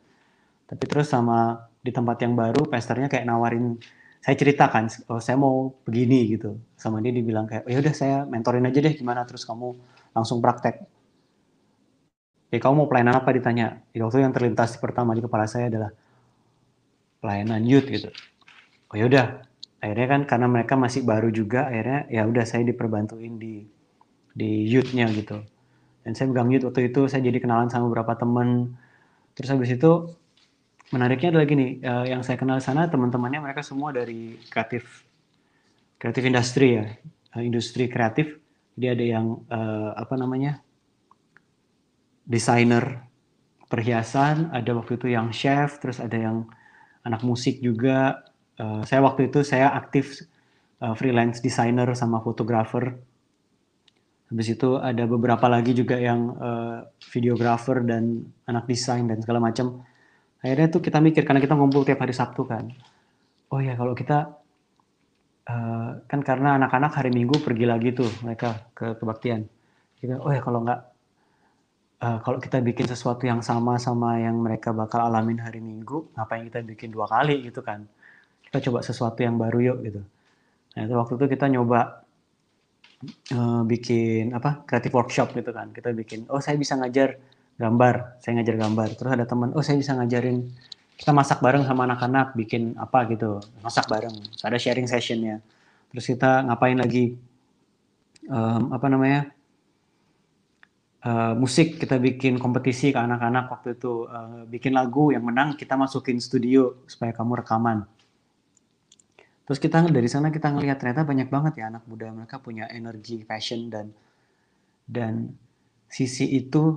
Tapi terus sama di tempat yang baru pastornya kayak nawarin saya ceritakan oh saya mau begini gitu. Sama dia dibilang kayak oh ya udah saya mentorin aja deh gimana? Terus kamu langsung praktek ya kamu mau pelayanan apa? ditanya. Ya, waktu yang terlintas pertama di kepala saya adalah pelayanan youth gitu. Oh ya udah. Akhirnya kan karena mereka masih baru juga akhirnya ya udah saya diperbantuin di di youthnya gitu. Dan saya megang youth waktu itu saya jadi kenalan sama beberapa temen. Terus habis itu menariknya adalah gini, uh, yang saya kenal sana teman-temannya mereka semua dari kreatif kreatif industri ya, uh, industri kreatif. Jadi ada yang uh, apa namanya desainer perhiasan, ada waktu itu yang chef, terus ada yang anak musik juga. Uh, saya waktu itu saya aktif uh, freelance designer sama fotografer. Habis itu ada beberapa lagi juga yang uh, videographer dan anak desain dan segala macam akhirnya tuh kita mikir karena kita ngumpul tiap hari Sabtu kan oh ya kalau kita uh, kan karena anak-anak hari Minggu pergi lagi tuh mereka ke kebaktian kita oh ya kalau nggak uh, kalau kita bikin sesuatu yang sama sama yang mereka bakal alamin hari Minggu ngapain kita bikin dua kali gitu kan? Kita coba sesuatu yang baru yuk gitu. Nah itu waktu itu kita nyoba uh, bikin apa kreatif workshop gitu kan. Kita bikin oh saya bisa ngajar gambar saya ngajar gambar. Terus ada teman oh saya bisa ngajarin kita masak bareng sama anak-anak bikin apa gitu. Masak bareng ada sharing sessionnya. Terus kita ngapain lagi um, apa namanya uh, musik kita bikin kompetisi ke anak-anak waktu itu. Uh, bikin lagu yang menang kita masukin studio supaya kamu rekaman. Terus kita dari sana kita ngelihat ternyata banyak banget ya anak muda. Mereka punya energi passion dan dan sisi itu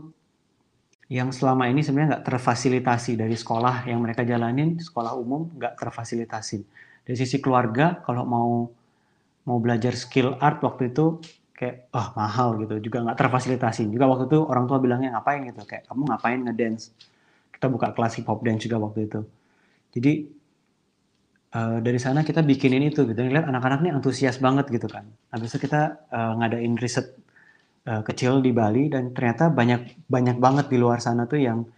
yang selama ini sebenarnya nggak terfasilitasi. Dari sekolah yang mereka jalanin, sekolah umum nggak terfasilitasi. Dari sisi keluarga, kalau mau mau belajar skill art waktu itu kayak oh mahal gitu, juga nggak terfasilitasi. Juga waktu itu orang tua bilangnya ngapain gitu, kayak kamu ngapain ngedance. Kita buka kelas hip hop dance juga waktu itu. Jadi uh, dari sana kita bikinin itu gitu, ngeliat anak-anak ini antusias banget gitu kan. Habis itu kita uh, ngadain riset uh, kecil di Bali dan ternyata banyak banyak banget di luar sana tuh yang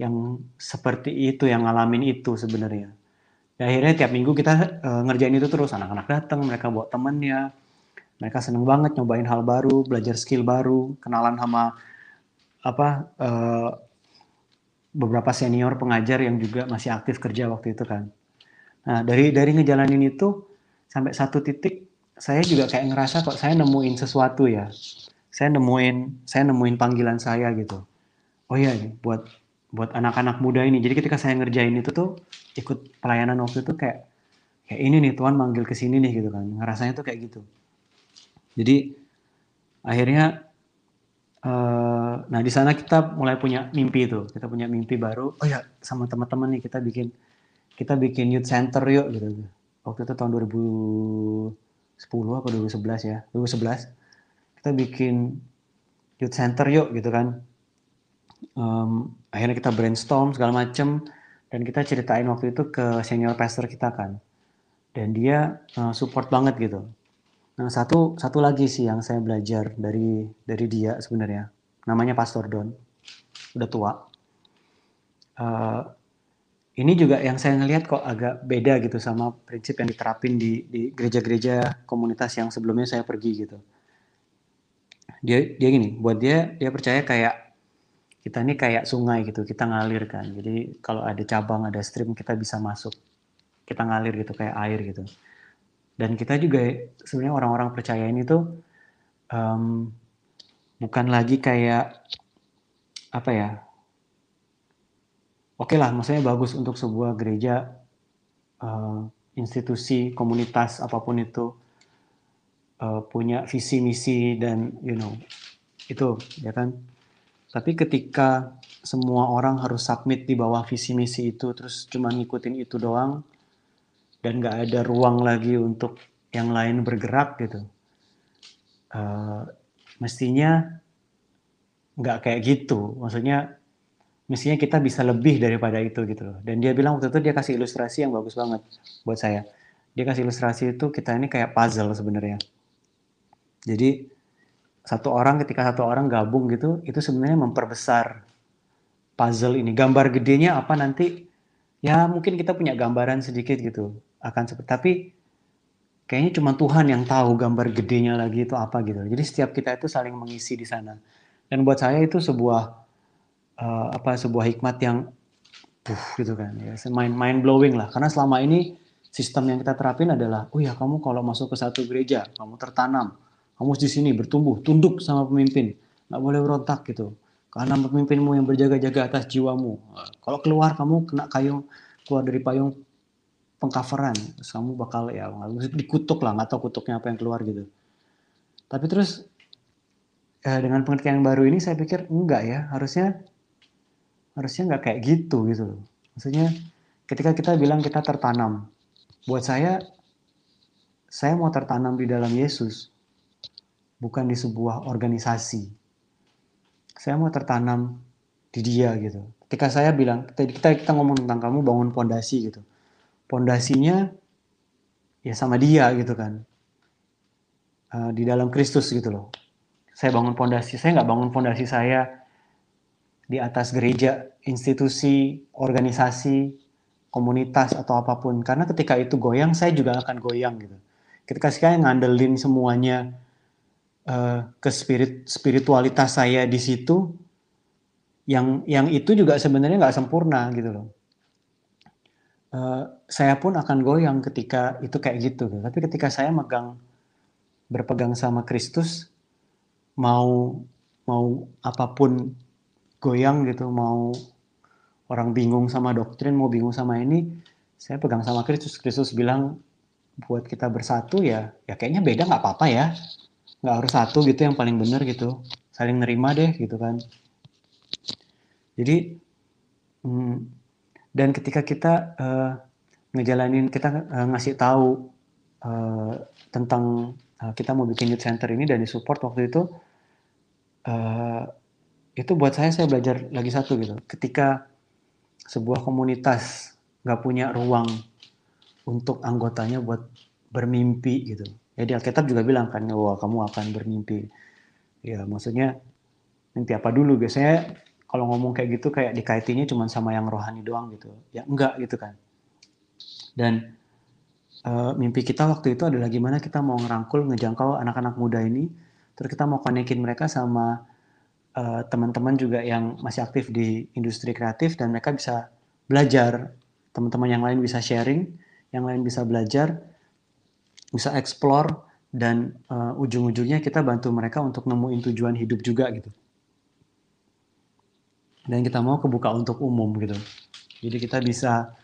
yang seperti itu yang ngalamin itu sebenarnya. Akhirnya tiap minggu kita uh, ngerjain itu terus anak-anak datang, mereka bawa temennya, mereka seneng banget nyobain hal baru, belajar skill baru, kenalan sama apa uh, beberapa senior pengajar yang juga masih aktif kerja waktu itu kan. Nah dari dari ngejalanin itu sampai satu titik saya juga kayak ngerasa kok saya nemuin sesuatu ya. Saya nemuin saya nemuin panggilan saya gitu. Oh iya buat buat anak-anak muda ini. Jadi ketika saya ngerjain itu tuh ikut pelayanan waktu itu kayak kayak ini nih Tuhan manggil ke sini nih gitu kan. Ngerasanya tuh kayak gitu jadi akhirnya uh, nah di sana kita mulai punya mimpi itu kita punya mimpi baru. Oh ya sama teman-teman nih kita bikin kita bikin youth center yuk gitu. Waktu itu tahun 2010 atau 2011 ya. 2011 kita bikin youth center yuk gitu kan. Um, akhirnya kita brainstorm segala macem. Dan kita ceritain waktu itu ke senior pastor kita kan. Dan dia uh, support banget gitu nah satu satu lagi sih yang saya belajar dari dari dia sebenarnya. Namanya Pastor Don. Udah tua. Uh, ini juga yang saya ngelihat kok agak beda gitu sama prinsip yang diterapin di di gereja-gereja komunitas yang sebelumnya saya pergi gitu. Dia dia gini buat dia dia percaya kayak kita ini kayak sungai gitu kita ngalir kan. Jadi kalau ada cabang ada stream kita bisa masuk. Kita ngalir gitu kayak air gitu dan kita juga sebenarnya orang-orang percaya ini tuh um, bukan lagi kayak apa ya oke okay lah maksudnya bagus untuk sebuah gereja uh, institusi komunitas apa pun itu uh, punya visi misi dan you know itu ya kan? Tapi ketika semua orang harus submit di bawah visi misi itu terus cuma ngikutin itu doang dan nggak ada ruang lagi untuk yang lain bergerak gitu. Uh, mestinya nggak kayak gitu. Maksudnya mestinya kita bisa lebih daripada itu gitu loh. Dan dia bilang waktu itu dia kasih ilustrasi yang bagus banget buat saya. Dia kasih ilustrasi itu kita ini kayak puzzle sebenarnya. Jadi satu orang ketika satu orang gabung gitu, itu sebenarnya memperbesar puzzle ini. Gambar gedenya apa nanti? Ya mungkin kita punya gambaran sedikit gitu akan seperti tapi kayaknya cuma Tuhan yang tahu gambar gedenya lagi itu apa gitu. Jadi setiap kita itu saling mengisi di sana. Dan buat saya itu sebuah uh, apa sebuah hikmat yang puh gitu kan ya mind mind blowing lah karena selama ini sistem yang kita terapin adalah oh ya kamu kalau masuk ke satu gereja kamu tertanam kamu di sini bertumbuh, tunduk sama pemimpin, nggak boleh berontak gitu. karena pemimpinmu yang berjaga-jaga atas jiwamu. Kalau keluar kamu kena kayung keluar dari payung pengcoveran, terus kamu bakal ya dikutuk lah, nggak tahu kutuknya apa yang keluar gitu. Tapi terus eh, dengan pengertian yang baru ini saya pikir enggak ya, harusnya harusnya nggak kayak gitu gitu. Maksudnya ketika kita bilang kita tertanam, buat saya saya mau tertanam di dalam Yesus, bukan di sebuah organisasi saya mau tertanam di dia gitu. Ketika saya bilang, kita kita ngomong tentang kamu bangun pondasi gitu. Pondasinya ya sama dia gitu kan. Uh, di dalam Kristus gitu loh. Saya bangun pondasi, saya nggak bangun pondasi saya di atas gereja, institusi, organisasi, komunitas atau apa pun. Karena ketika itu goyang, saya juga akan goyang gitu. Ketika saya ngandelin semuanya uh, ke spirit spiritualitas saya di situ yang yang itu juga sebenarnya nggak sempurna gitu loh. Uh, saya pun akan goyang ketika itu kayak gitu. Gitu. Tapi ketika saya megang berpegang sama Kristus, mau mau apa pun goyang gitu, mau orang bingung sama doktrin, mau bingung sama ini, saya pegang sama Kristus. Kristus bilang buat kita bersatu ya, ya kayaknya beda nggak apa-apa ya nggak harus satu gitu yang paling benar gitu saling nerima deh gitu kan jadi hmm, dan ketika kita uh, ngejalanin kita uh, ngasih tahu uh, tentang uh, kita mau bikin youth center ini dan disupport waktu itu uh, itu buat saya saya belajar lagi satu gitu ketika sebuah komunitas nggak punya ruang untuk anggotanya buat bermimpi gitu Ya di Alkitab juga bilang kan, wah kamu akan bermimpi. Ya maksudnya mimpi apa dulu? Biasanya kalau ngomong kayak gitu kayak dikaitinnya cuma sama yang rohani doang gitu. Ya enggak gitu kan. Dan uh, mimpi kita waktu itu adalah gimana kita mau ngerangkul, ngejangkau anak-anak muda ini. Terus kita mau konekin mereka sama uh, teman-teman juga yang masih aktif di industri kreatif dan mereka bisa belajar. Teman-teman yang lain bisa sharing, yang lain bisa belajar bisa explore dan uh, ujung-ujungnya kita bantu mereka untuk nemuin tujuan hidup juga gitu. Dan kita mau kebuka untuk umum gitu. Jadi kita bisa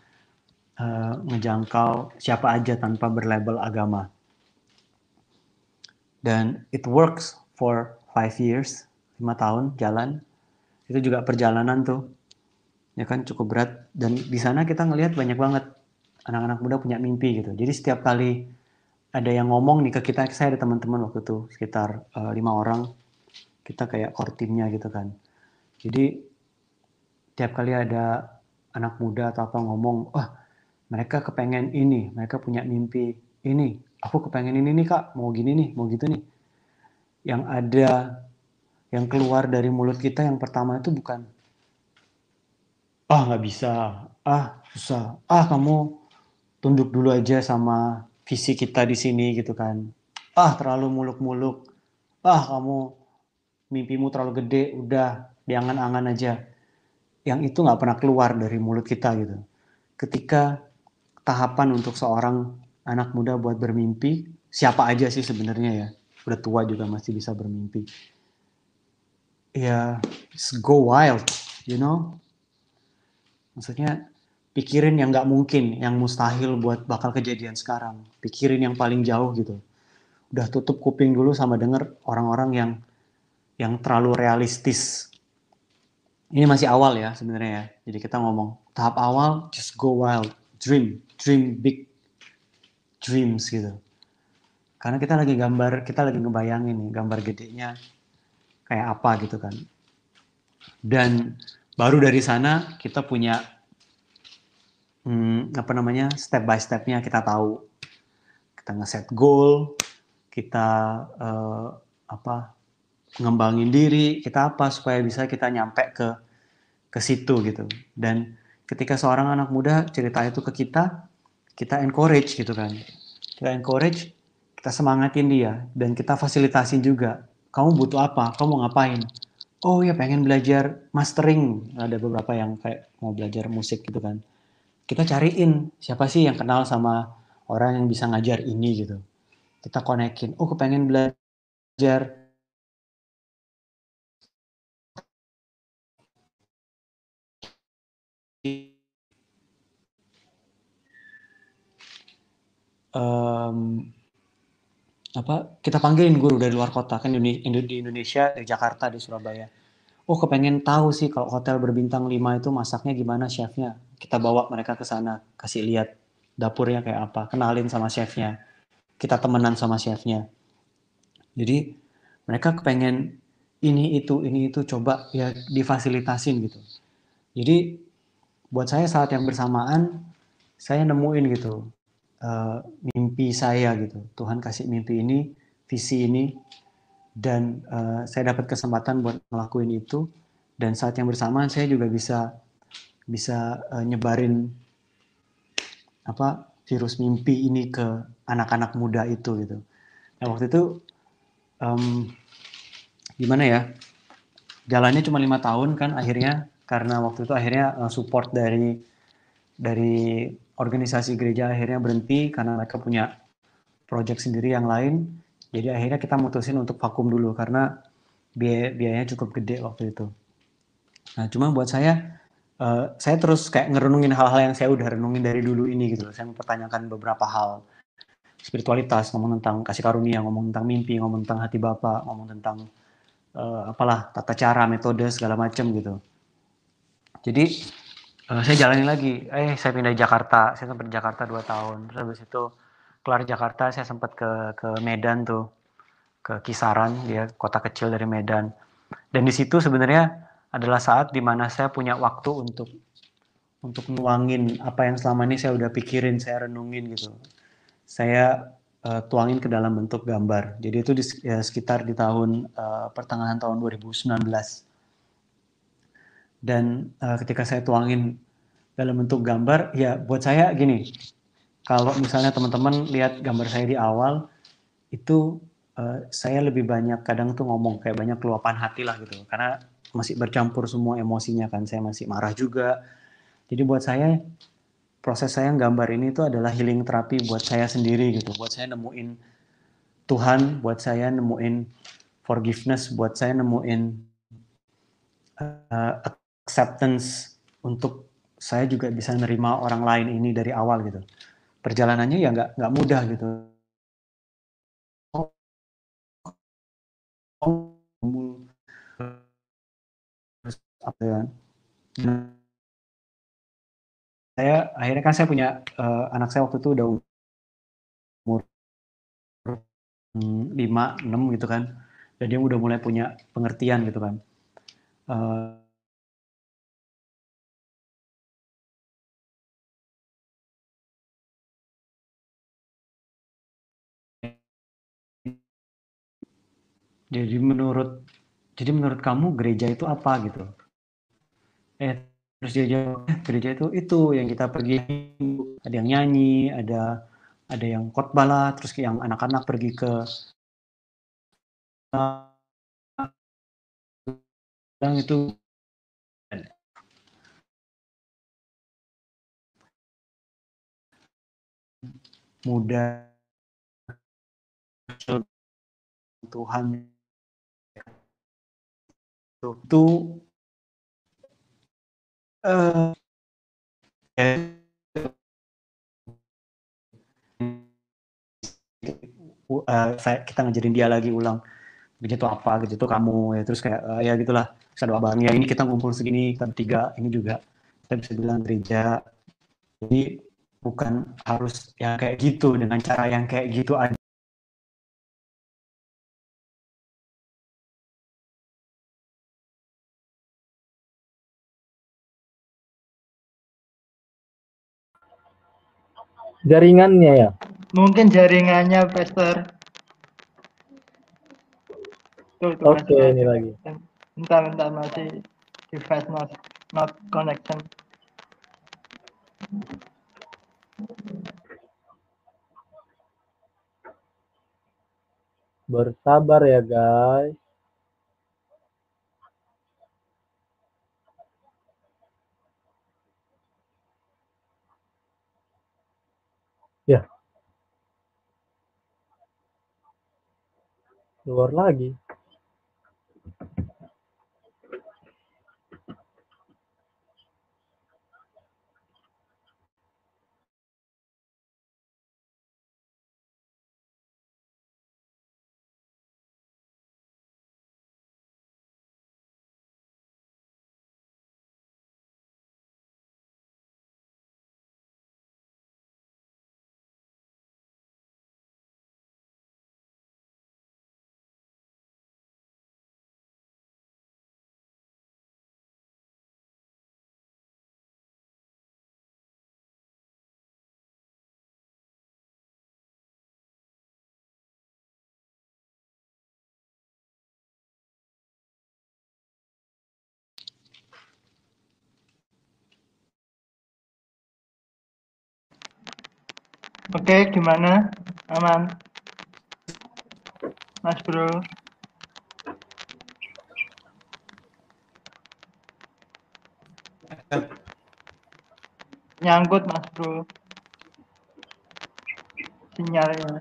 uh, ngejangkau siapa aja tanpa berlabel agama. Dan it works for five years, lima tahun jalan. Itu juga perjalanan tuh, ya kan cukup berat. Dan di sana kita ngelihat banyak banget anak-anak muda punya mimpi gitu. Jadi setiap kali ada yang ngomong nih ke kita, saya ada teman-teman waktu itu sekitar uh, lima orang, kita kayak core timnya gitu kan. Jadi tiap kali ada anak muda atau apa ngomong, wah mereka kepengen ini, mereka punya mimpi ini, aku kepengen ini nih kak, mau gini nih, mau gitu nih. Yang ada yang keluar dari mulut kita yang pertama itu bukan, ah nggak bisa, ah susah, ah kamu tunduk dulu aja sama visi kita di sini gitu kan. Ah terlalu muluk-muluk. Ah kamu mimpimu terlalu gede, udah diangan-angan aja. Yang itu nggak pernah keluar dari mulut kita gitu. Ketika tahapan untuk seorang anak muda buat bermimpi, siapa aja sih sebenarnya ya, udah tua juga masih bisa bermimpi. Ya, go wild, you know. Maksudnya pikirin yang nggak mungkin, yang mustahil buat bakal kejadian sekarang. Pikirin yang paling jauh gitu. Udah tutup kuping dulu sama denger orang-orang yang yang terlalu realistis. Ini masih awal ya sebenarnya ya. Jadi kita ngomong tahap awal just go wild, dream, dream big dreams gitu. Karena kita lagi gambar, kita lagi ngebayangin nih gambar gedenya kayak apa gitu kan. Dan baru dari sana kita punya hmm, apa namanya step by stepnya kita tahu kita ngeset goal kita uh, apa ngembangin diri kita apa supaya bisa kita nyampe ke ke situ gitu. Dan ketika seorang anak muda cerita itu ke kita kita encourage gitu kan. Kita encourage kita semangatin dia dan kita fasilitasin juga. Kamu butuh apa? Kamu mau ngapain? Oh ya pengen belajar mastering. Ada beberapa yang kayak mau belajar musik gitu kan. Kita cariin siapa sih yang kenal sama orang yang bisa ngajar ini gitu. Kita konekin, oh kepengen belajar um, apa kita panggilin guru dari luar kota kan di Indonesia di Jakarta di Surabaya. Oh kepengen tahu sih kalau hotel berbintang 5 itu masaknya gimana chefnya. Kita bawa mereka ke sana kasih lihat dapurnya kayak apa kenalin sama chefnya. Kita temenan sama chefnya. Jadi mereka kepengen ini itu ini itu coba ya difasilitasin gitu. Jadi buat saya saat yang bersamaan saya nemuin gitu uh, mimpi saya gitu. Tuhan kasih mimpi ini, visi ini, dan uh, saya dapat kesempatan buat ngelakuin itu. Dan saat yang bersamaan saya juga bisa bisa uh, nyebarin apa virus mimpi ini ke anak-anak muda itu gitu. Nah waktu itu um, gimana ya? Jalannya cuma lima tahun kan akhirnya karena waktu itu akhirnya support dari dari organisasi gereja akhirnya berhenti karena mereka punya proyek sendiri yang lain. Jadi akhirnya kita mutusin untuk vakum dulu karena biaya biayanya cukup gede waktu itu. Nah, cuma buat saya uh, saya terus kayak ngerenungin hal-hal yang saya udah renungin dari dulu ini gitu. Saya mempertanyakan beberapa hal spiritualitas, ngomong tentang kasih karunia, ngomong tentang mimpi, ngomong tentang hati Bapak, ngomong tentang uh, apalah tata cara, metode segala macam gitu. Jadi uh, saya jalani lagi. Eh saya pindah Jakarta. Saya sempat di Jakarta dua tahun. Terus habis itu kelar Jakarta saya sempat ke ke Medan tuh. Ke Kisaran. Dia kota kecil dari Medan. Dan di situ sebenarnya adalah saat di mana saya punya waktu untuk untuk nuangin apa yang selama ini saya udah pikirin saya renungin gitu. Saya uh, tuangin ke dalam bentuk gambar. Jadi itu di, ya, sekitar di tahun uh, pertengahan tahun 2019 dan uh, ketika saya tuangin dalam bentuk gambar ya buat saya gini kalau misalnya teman-teman lihat gambar saya di awal itu uh, saya lebih banyak kadang tuh ngomong kayak banyak keluapan hati lah gitu. Karena masih bercampur semua emosinya kan saya masih marah juga. Jadi buat saya proses saya gambar ini itu adalah healing terapi buat saya sendiri gitu. Buat saya nemuin Tuhan buat saya nemuin forgiveness buat saya nemuin uh, acceptance untuk saya juga bisa nerima orang lain ini dari awal gitu. Perjalanannya ya nggak nggak mudah gitu. ya? Saya akhirnya kan saya punya uh, anak saya waktu itu udah umur lima enam gitu kan, dan dia udah mulai punya pengertian gitu kan. Uh, Jadi menurut jadi menurut kamu gereja itu apa gitu? Eh terus dia jawab, eh, gereja itu itu yang kita pergi ada yang nyanyi, ada ada yang khotbah lah, terus yang anak-anak pergi ke yang itu muda. Tuhan itu uh, uh, saya, kita ngajarin dia lagi ulang gitu apa? Gitu kamu ya terus kayak uh, ya gitulah saya doa bang ya ini kita ngumpul segini kita bertiga ini juga. Kita bisa bilang gereja. Jadi bukan harus yang kayak gitu dengan cara yang kayak gitu aja jaringannya ya? Mungkin jaringannya Pastor. Tuh, tuh oke okay, ini lagi. Bentar bentar masih device not not connection. Bersabar ya guys Ya. Keluar lagi. Oke, gimana? Aman? Mas bro? Nyangkut mas bro. Sinyalnya.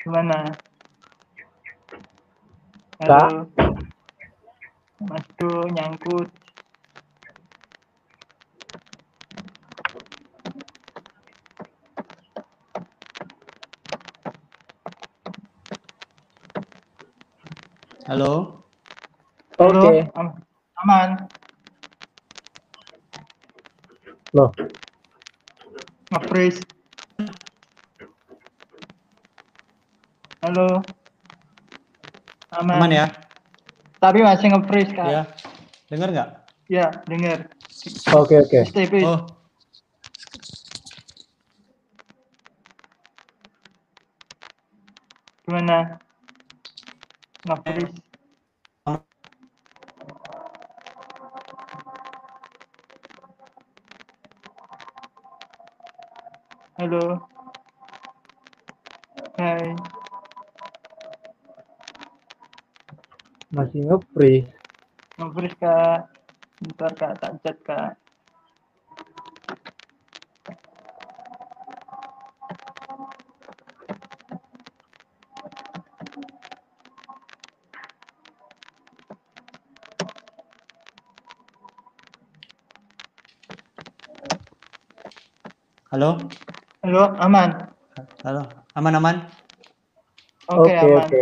Gimana? Halo? Mas bro, nyangkut. Halo? Oke. Am- aman? Loh, Nge-freeze. Halo? Aman? Aman ya? Tapi masih nge-freeze kak. Ya. Dengar nggak? Ya, dengar. oke oke. Stay please. Oh, Gimana? Nge-freeze. Halo. Hai. Masih nge-freeze. Nge-freeze kak. Bentar kak, tak chat kak. Halo? Halo, aman? Halo? Aman-aman? Oke, Oke aman. oke.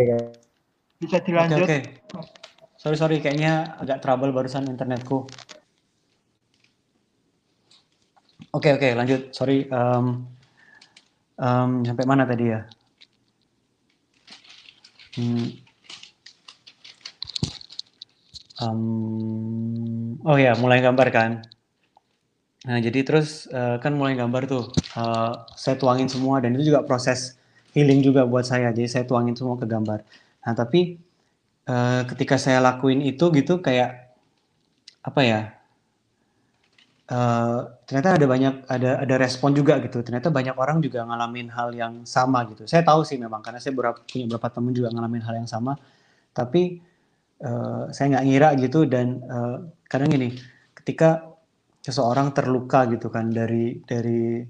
Bisa Oke, dilanjut? oke. Sorry, sorry. Kayaknya agak trouble barusan internetku. Oke, oke. Lanjut. Sorry. em, em, sampai mana tadi ya? Hmm. Em, oh ya, mulai gambar kan. Nah, jadi terus eh, kan mulai gambar tuh. Eh, saya tuangin semua dan itu juga proses healing juga buat saya. Jadi saya tuangin semua ke gambar. Nah, tapi eh, ketika saya lakuin itu gitu kayak apa ya? eh, ternyata ada banyak ada ada respon juga gitu. Ternyata banyak orang juga ngalamin hal yang sama gitu. Saya tahu sih memang karena saya beberapa, punya beberapa teman juga ngalamin hal yang sama. Tapi eh, saya nggak ngira gitu dan eh, kadang gini, ketika seseorang terluka gitu kan dari dari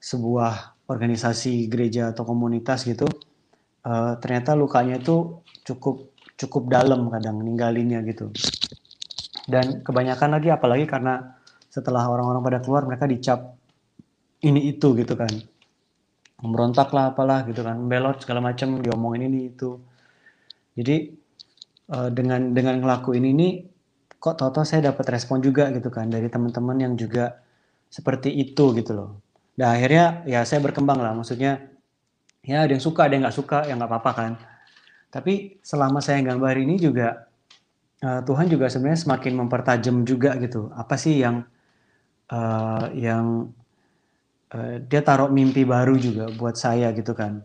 sebuah organisasi gereja atau komunitas gitu, eh, ternyata lukanya itu cukup cukup dalam kadang ninggalinnya gitu. Dan kebanyakan lagi apalagi karena setelah orang-orang pada keluar mereka dicap ini itu gitu kan. Memberontak lah apalah gitu kan, belot segala macam diomongin ini itu. Jadi eh, dengan dengan ngelakuin ini kok tahu-tahu saya dapat respon juga gitu kan dari teman-teman yang juga seperti itu gitu loh. Dan akhirnya ya saya berkembang lah, maksudnya ya ada yang suka ada yang nggak suka ya nggak apa-apa kan. Tapi selama saya gambar ini juga eh, Tuhan juga sebenarnya semakin mempertajam juga gitu. Apa sih yang eh, yang eh, dia taruh mimpi baru juga buat saya gitu kan.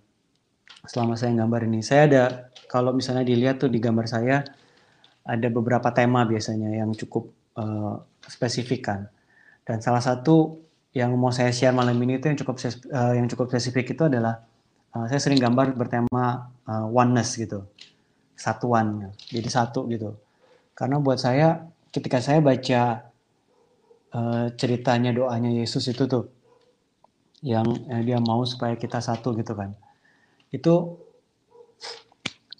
Selama saya gambar ini, saya ada kalau misalnya dilihat tuh di gambar saya ada beberapa tema biasanya yang cukup eh, spesifik kan. Dan salah satu yang mau saya share malam ini itu yang cukup eh, yang cukup spesifik itu adalah eh, saya sering gambar bertema eh, oneness gitu, satuan. Jadi satu gitu. Karena buat saya ketika saya baca eh, ceritanya doanya Yesus itu tuh yang yang dia mau supaya kita satu gitu kan. Itu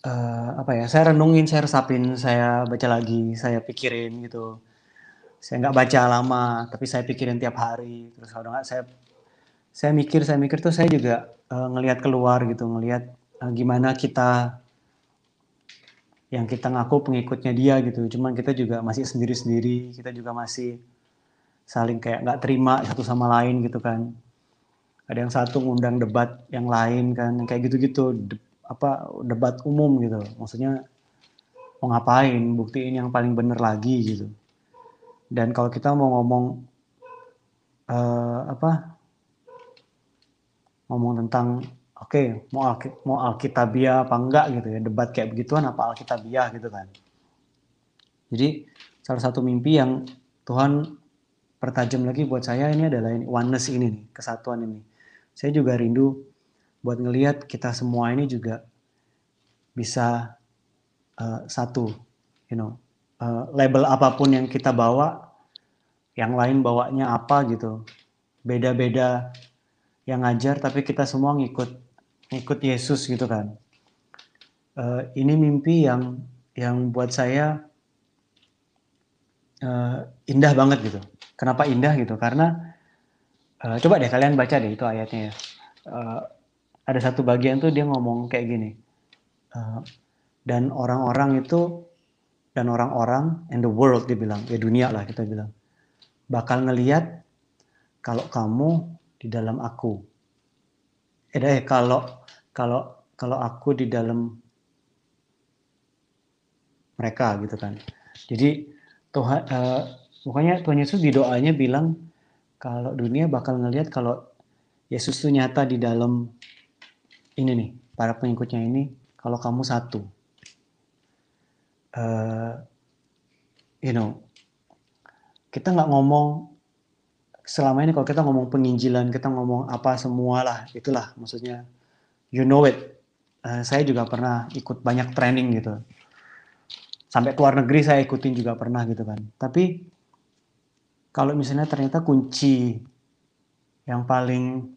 eh, apa ya saya renungin saya resapin saya baca lagi saya pikirin gitu. Saya nggak baca lama tapi saya pikirin tiap hari. Terus kalau nggak saya saya mikir saya mikir tuh saya juga eh, ngelihat keluar gitu ngelihat eh, gimana kita yang kita ngaku pengikutnya dia gitu. Cuman kita juga masih sendiri sendiri kita juga masih saling kayak nggak terima satu sama lain gitu kan. Ada yang satu ngundang debat yang lain kan kayak gitu-gitu apa debat umum gitu. Maksudnya mau ngapain buktiin yang paling bener lagi gitu. Dan kalau kita mau ngomong eh, apa ngomong tentang oke mau Alki- mau alkitabiah apa enggak gitu ya debat kayak begituan apa alkitabiah gitu kan. Jadi salah satu mimpi yang Tuhan pertajam lagi buat saya ini adalah ini, oneness ini nih, kesatuan ini. Saya juga rindu buat ngelihat kita semua ini juga bisa uh, satu, you know, uh, label apa pun yang kita bawa, yang lain bawanya apa gitu, beda-beda yang ngajar, tapi kita semua ngikut ngikut Yesus gitu kan. Uh, ini mimpi yang yang buat saya uh, indah banget gitu. Kenapa indah gitu? Karena uh, coba deh kalian baca deh itu ayatnya ya. Uh, ada satu bagian tuh dia ngomong kayak gini. Uh, dan orang-orang itu dan orang-orang in the world dia bilang ya dunia lah kita bilang bakal ngeliat kalau kamu di dalam aku. Eh, eh kalau kalau kalau aku di dalam mereka gitu kan. Jadi Tuhan uh, pokoknya Tuhan Yesus di doanya bilang kalau dunia bakal ngelihat kalau Yesus itu nyata di dalam ini nih para pengikutnya ini kalau kamu satu uh, you know kita nggak ngomong selama ini kalau kita ngomong penginjilan kita ngomong apa semua lah itulah maksudnya. You know it. Uh, saya juga pernah ikut banyak training gitu. Sampai keluar negeri saya ikutin juga pernah gitu kan. Tapi kalau misalnya ternyata kunci yang paling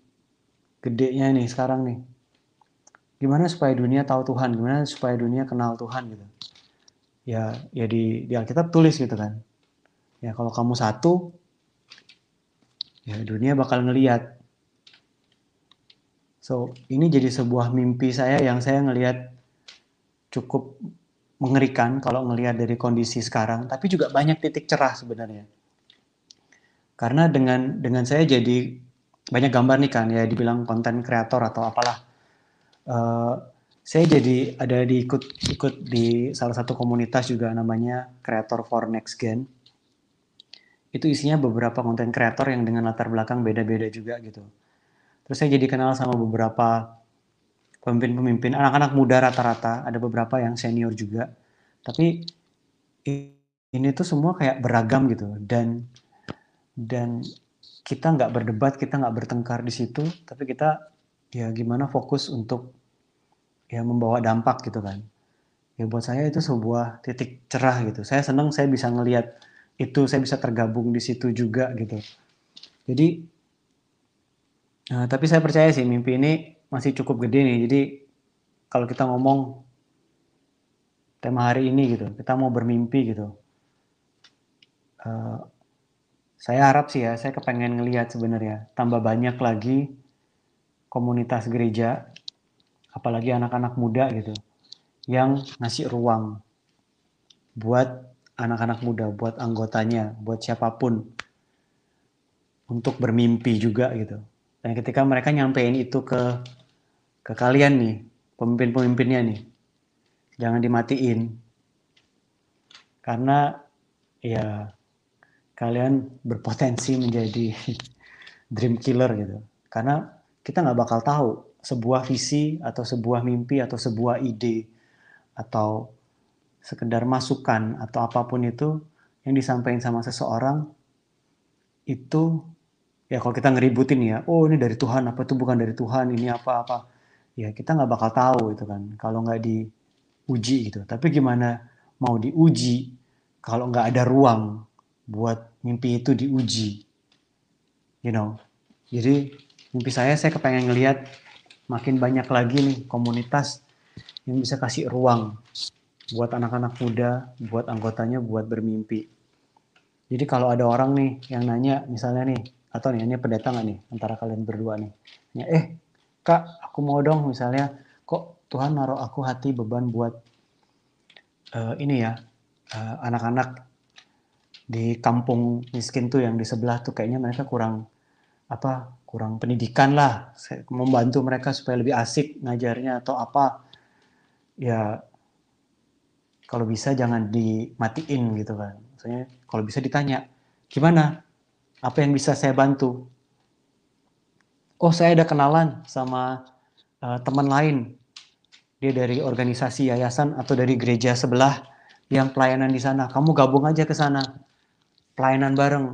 gedenya nih sekarang nih, gimana supaya dunia tahu Tuhan, gimana supaya dunia kenal Tuhan gitu. Ya, ya di, di Alkitab tulis gitu kan. Ya kalau kamu satu, ya dunia bakal ngeliat. So ini jadi sebuah mimpi saya yang saya ngelihat cukup mengerikan kalau ngelihat dari kondisi sekarang, tapi juga banyak titik cerah sebenarnya. Karena dengan dengan saya jadi banyak gambar nih kan ya dibilang konten kreator atau apalah. Uh, saya jadi ada di ikut ikut di salah satu komunitas juga namanya Creator for Next Gen. Itu isinya beberapa konten kreator yang dengan latar belakang beda-beda juga gitu. Terus saya jadi kenal sama beberapa pemimpin-pemimpin anak-anak muda rata-rata ada beberapa yang senior juga tapi ini tuh semua kayak beragam gitu dan dan kita nggak berdebat kita nggak bertengkar di situ tapi kita ya gimana fokus untuk ya membawa dampak gitu kan ya buat saya itu sebuah titik cerah gitu saya senang saya bisa ngelihat itu saya bisa tergabung di situ juga gitu jadi nah, tapi saya percaya sih mimpi ini masih cukup gede nih. Jadi kalau kita ngomong tema hari ini gitu, kita mau bermimpi gitu. Uh, saya harap sih ya, saya kepengen ngelihat sebenarnya tambah banyak lagi komunitas gereja, apalagi anak-anak muda gitu, yang ngasih ruang buat anak-anak muda, buat anggotanya, buat siapa pun untuk bermimpi juga gitu. Dan ketika mereka nyampein itu ke ke kalian nih, pemimpin-pemimpinnya nih. Jangan dimatiin. Karena ya kalian berpotensi menjadi (laughs) dream killer gitu. Karena kita nggak bakal tahu sebuah visi atau sebuah mimpi atau sebuah ide atau sekedar masukan atau apa pun itu yang disampaikan sama seseorang itu ya kalau kita ngeributin ya oh ini dari Tuhan apa itu bukan dari Tuhan ini apa apa ya kita nggak bakal tahu itu kan kalau nggak diuji gitu. Tapi gimana mau diuji kalau nggak ada ruang buat mimpi itu diuji, you know. Jadi mimpi saya saya kepengen ngelihat makin banyak lagi nih komunitas yang bisa kasih ruang buat anak-anak muda, buat anggotanya buat bermimpi. Jadi kalau ada orang nih yang nanya misalnya nih, atau nih ini pendatang nih antara kalian berdua nih, eh kak aku mau dong misalnya kok Tuhan naruh aku hati beban buat uh, ini ya uh, anak-anak di kampung miskin tuh yang di sebelah tuh kayaknya mereka kurang apa kurang pendidikan lah membantu mereka supaya lebih asik ngajarnya atau apa ya kalau bisa jangan dimatiin gitu kan maksudnya kalau bisa ditanya gimana apa yang bisa saya bantu oh saya ada kenalan sama uh, teman lain. Dia dari organisasi yayasan atau dari gereja sebelah yang pelayanan di sana. Kamu gabung aja ke sana. Pelayanan bareng.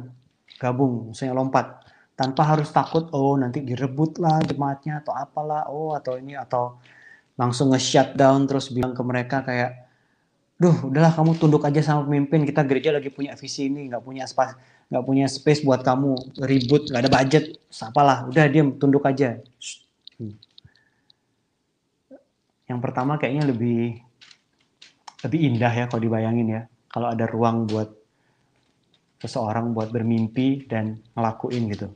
gabung, misalnya lompat tanpa harus takut oh nanti direbut lah jemaatnya atau apalah oh atau ini atau langsung nge down terus bilang ke mereka kayak duh udahlah kamu tunduk aja sama pemimpin kita gereja lagi punya visi ini nggak punya space nggak punya space buat kamu ribut nggak ada budget apalah udah dia tunduk aja hmm. yang pertama kayaknya lebih lebih indah ya kalau dibayangin ya kalau ada ruang buat seseorang buat bermimpi dan ngelakuin gitu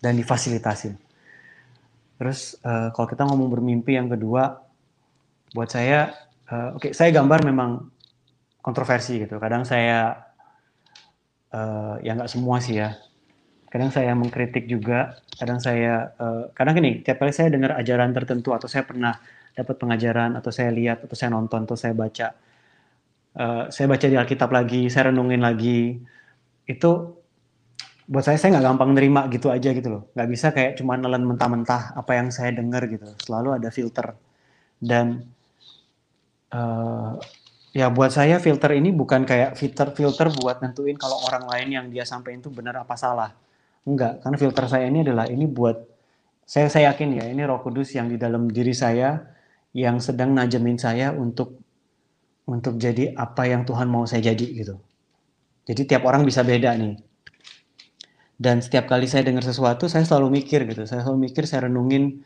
dan difasilitasi. Terus uh, kalau kita ngomong bermimpi yang kedua, buat saya, uh, oke okay, saya gambar memang kontroversi gitu. Kadang saya uh, ya nggak semua sih ya. Kadang saya mengkritik juga. Kadang saya, uh, kadang gini, tiap kali saya dengar ajaran tertentu atau saya pernah dapat pengajaran atau saya lihat atau saya nonton atau saya baca, uh, saya baca di Alkitab lagi, saya renungin lagi, itu buat saya saya nggak gampang nerima gitu aja gitu loh. Nggak bisa kayak cuma nelen mentah-mentah apa yang saya dengar gitu. Selalu ada filter. Dan uh, ya buat saya filter ini bukan kayak filter filter buat nentuin kalau orang lain yang dia sampaikan itu benar apa salah. Enggak karena filter saya ini adalah ini buat saya saya yakin ya ini Roh Kudus yang di dalam diri saya yang sedang najemin saya untuk untuk jadi apa yang Tuhan mau saya jadi gitu. Jadi tiap orang bisa beda nih dan setiap kali saya dengar sesuatu saya selalu mikir gitu. Saya selalu mikir saya renungin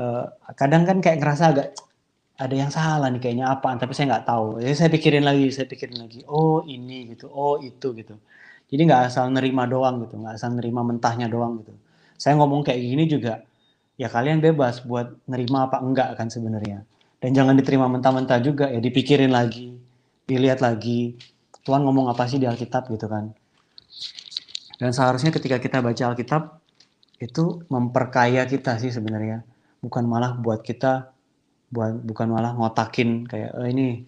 uh, kadang kan kayak ngerasa agak ada yang salah nih kayaknya apa tapi saya nggak tahu. Jadi saya pikirin lagi saya pikirin lagi oh ini gitu oh itu gitu. Jadi nggak asal nerima doang gitu nggak asal nerima mentahnya doang gitu. Saya ngomong kayak gini juga ya kalian bebas buat nerima apa enggak kan sebenarnya. Dan jangan diterima mentah-mentah juga ya dipikirin lagi dilihat lagi Tuhan ngomong apa sih di Alkitab? gitu kan dan seharusnya ketika kita baca Alkitab itu memperkaya kita sih sebenarnya, bukan malah buat kita buat bukan malah ngotakin kayak oh, ini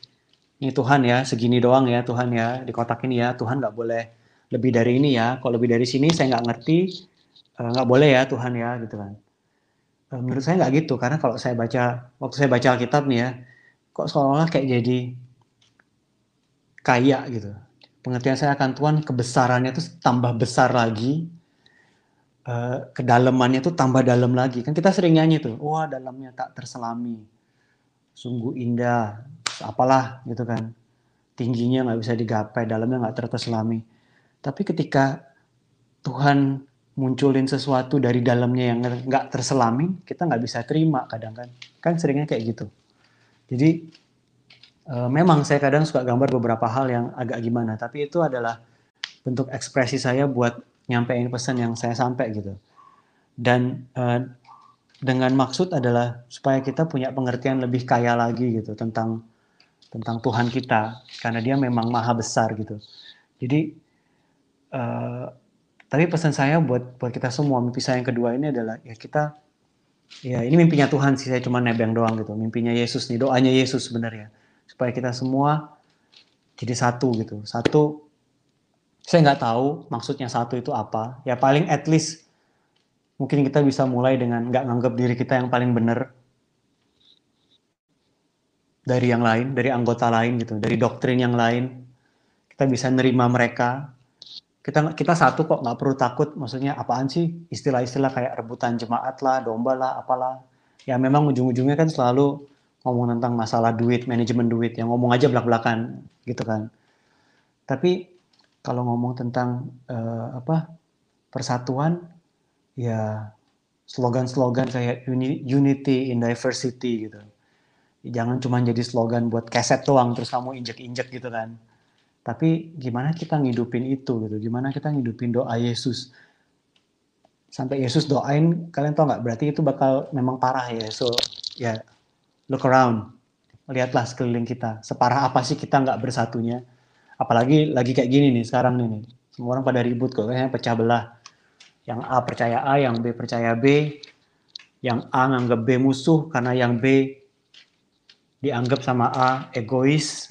ini Tuhan ya segini doang ya Tuhan ya dikotakin ya Tuhan nggak boleh lebih dari ini ya kalau lebih dari sini saya nggak ngerti eh, nggak boleh ya Tuhan ya gitu kan. Eh, menurut saya nggak gitu karena kalau saya baca waktu saya baca Alkitab nih ya kok seolah-olah kayak jadi kaya gitu pengertian saya akan Tuhan kebesarannya itu tambah besar lagi. Uh, kedalamannya itu tambah dalam lagi. Kan kita sering nyanyi tuh wah dalamnya tak terselami. Sungguh indah. Apalah gitu kan. Tingginya nggak bisa digapai dalamnya nggak terselami. Tapi ketika Tuhan munculin sesuatu dari dalamnya yang nggak terselami kita nggak bisa terima kadang kan. Kan seringnya kayak gitu. Jadi Uh, memang saya kadang suka gambar beberapa hal yang agak gimana, tapi itu adalah bentuk ekspresi saya buat nyampein pesan yang saya sampai gitu. Dan uh, dengan maksud adalah supaya kita punya pengertian lebih kaya lagi gitu tentang tentang Tuhan kita karena Dia memang maha besar gitu. Jadi uh, tapi pesan saya buat buat kita semua mimpi saya yang kedua ini adalah ya kita ya ini mimpinya Tuhan sih saya cuma nebeng doang gitu mimpinya Yesus nih doanya Yesus sebenarnya supaya kita semua jadi satu gitu. Satu, saya nggak tahu maksudnya satu itu apa. Ya paling at least mungkin kita bisa mulai dengan nggak nganggap diri kita yang paling benar dari yang lain, dari anggota lain gitu, dari doktrin yang lain. Kita bisa nerima mereka. Kita kita satu kok nggak perlu takut. Maksudnya apaan sih istilah-istilah kayak rebutan jemaat lah, domba lah, apalah. Ya memang ujung-ujungnya kan selalu ngomong tentang masalah duit, manajemen duit, yang ngomong aja belak-belakan gitu kan. Tapi kalau ngomong tentang uh, apa persatuan, ya slogan-slogan kayak unity in diversity gitu. Jangan cuma jadi slogan buat keset doang terus kamu injek-injek gitu kan. Tapi gimana kita ngidupin itu gitu? Gimana kita ngidupin doa Yesus? Sampai Yesus doain, kalian tau nggak? Berarti itu bakal memang parah ya. So ya look around, lihatlah sekeliling kita. Separah apa sih kita nggak bersatunya? Apalagi lagi kayak gini nih sekarang nih. Semua orang pada ribut kok, kayaknya pecah belah. Yang A percaya A, yang B percaya B, yang A nganggap B musuh karena yang B dianggap sama A egois,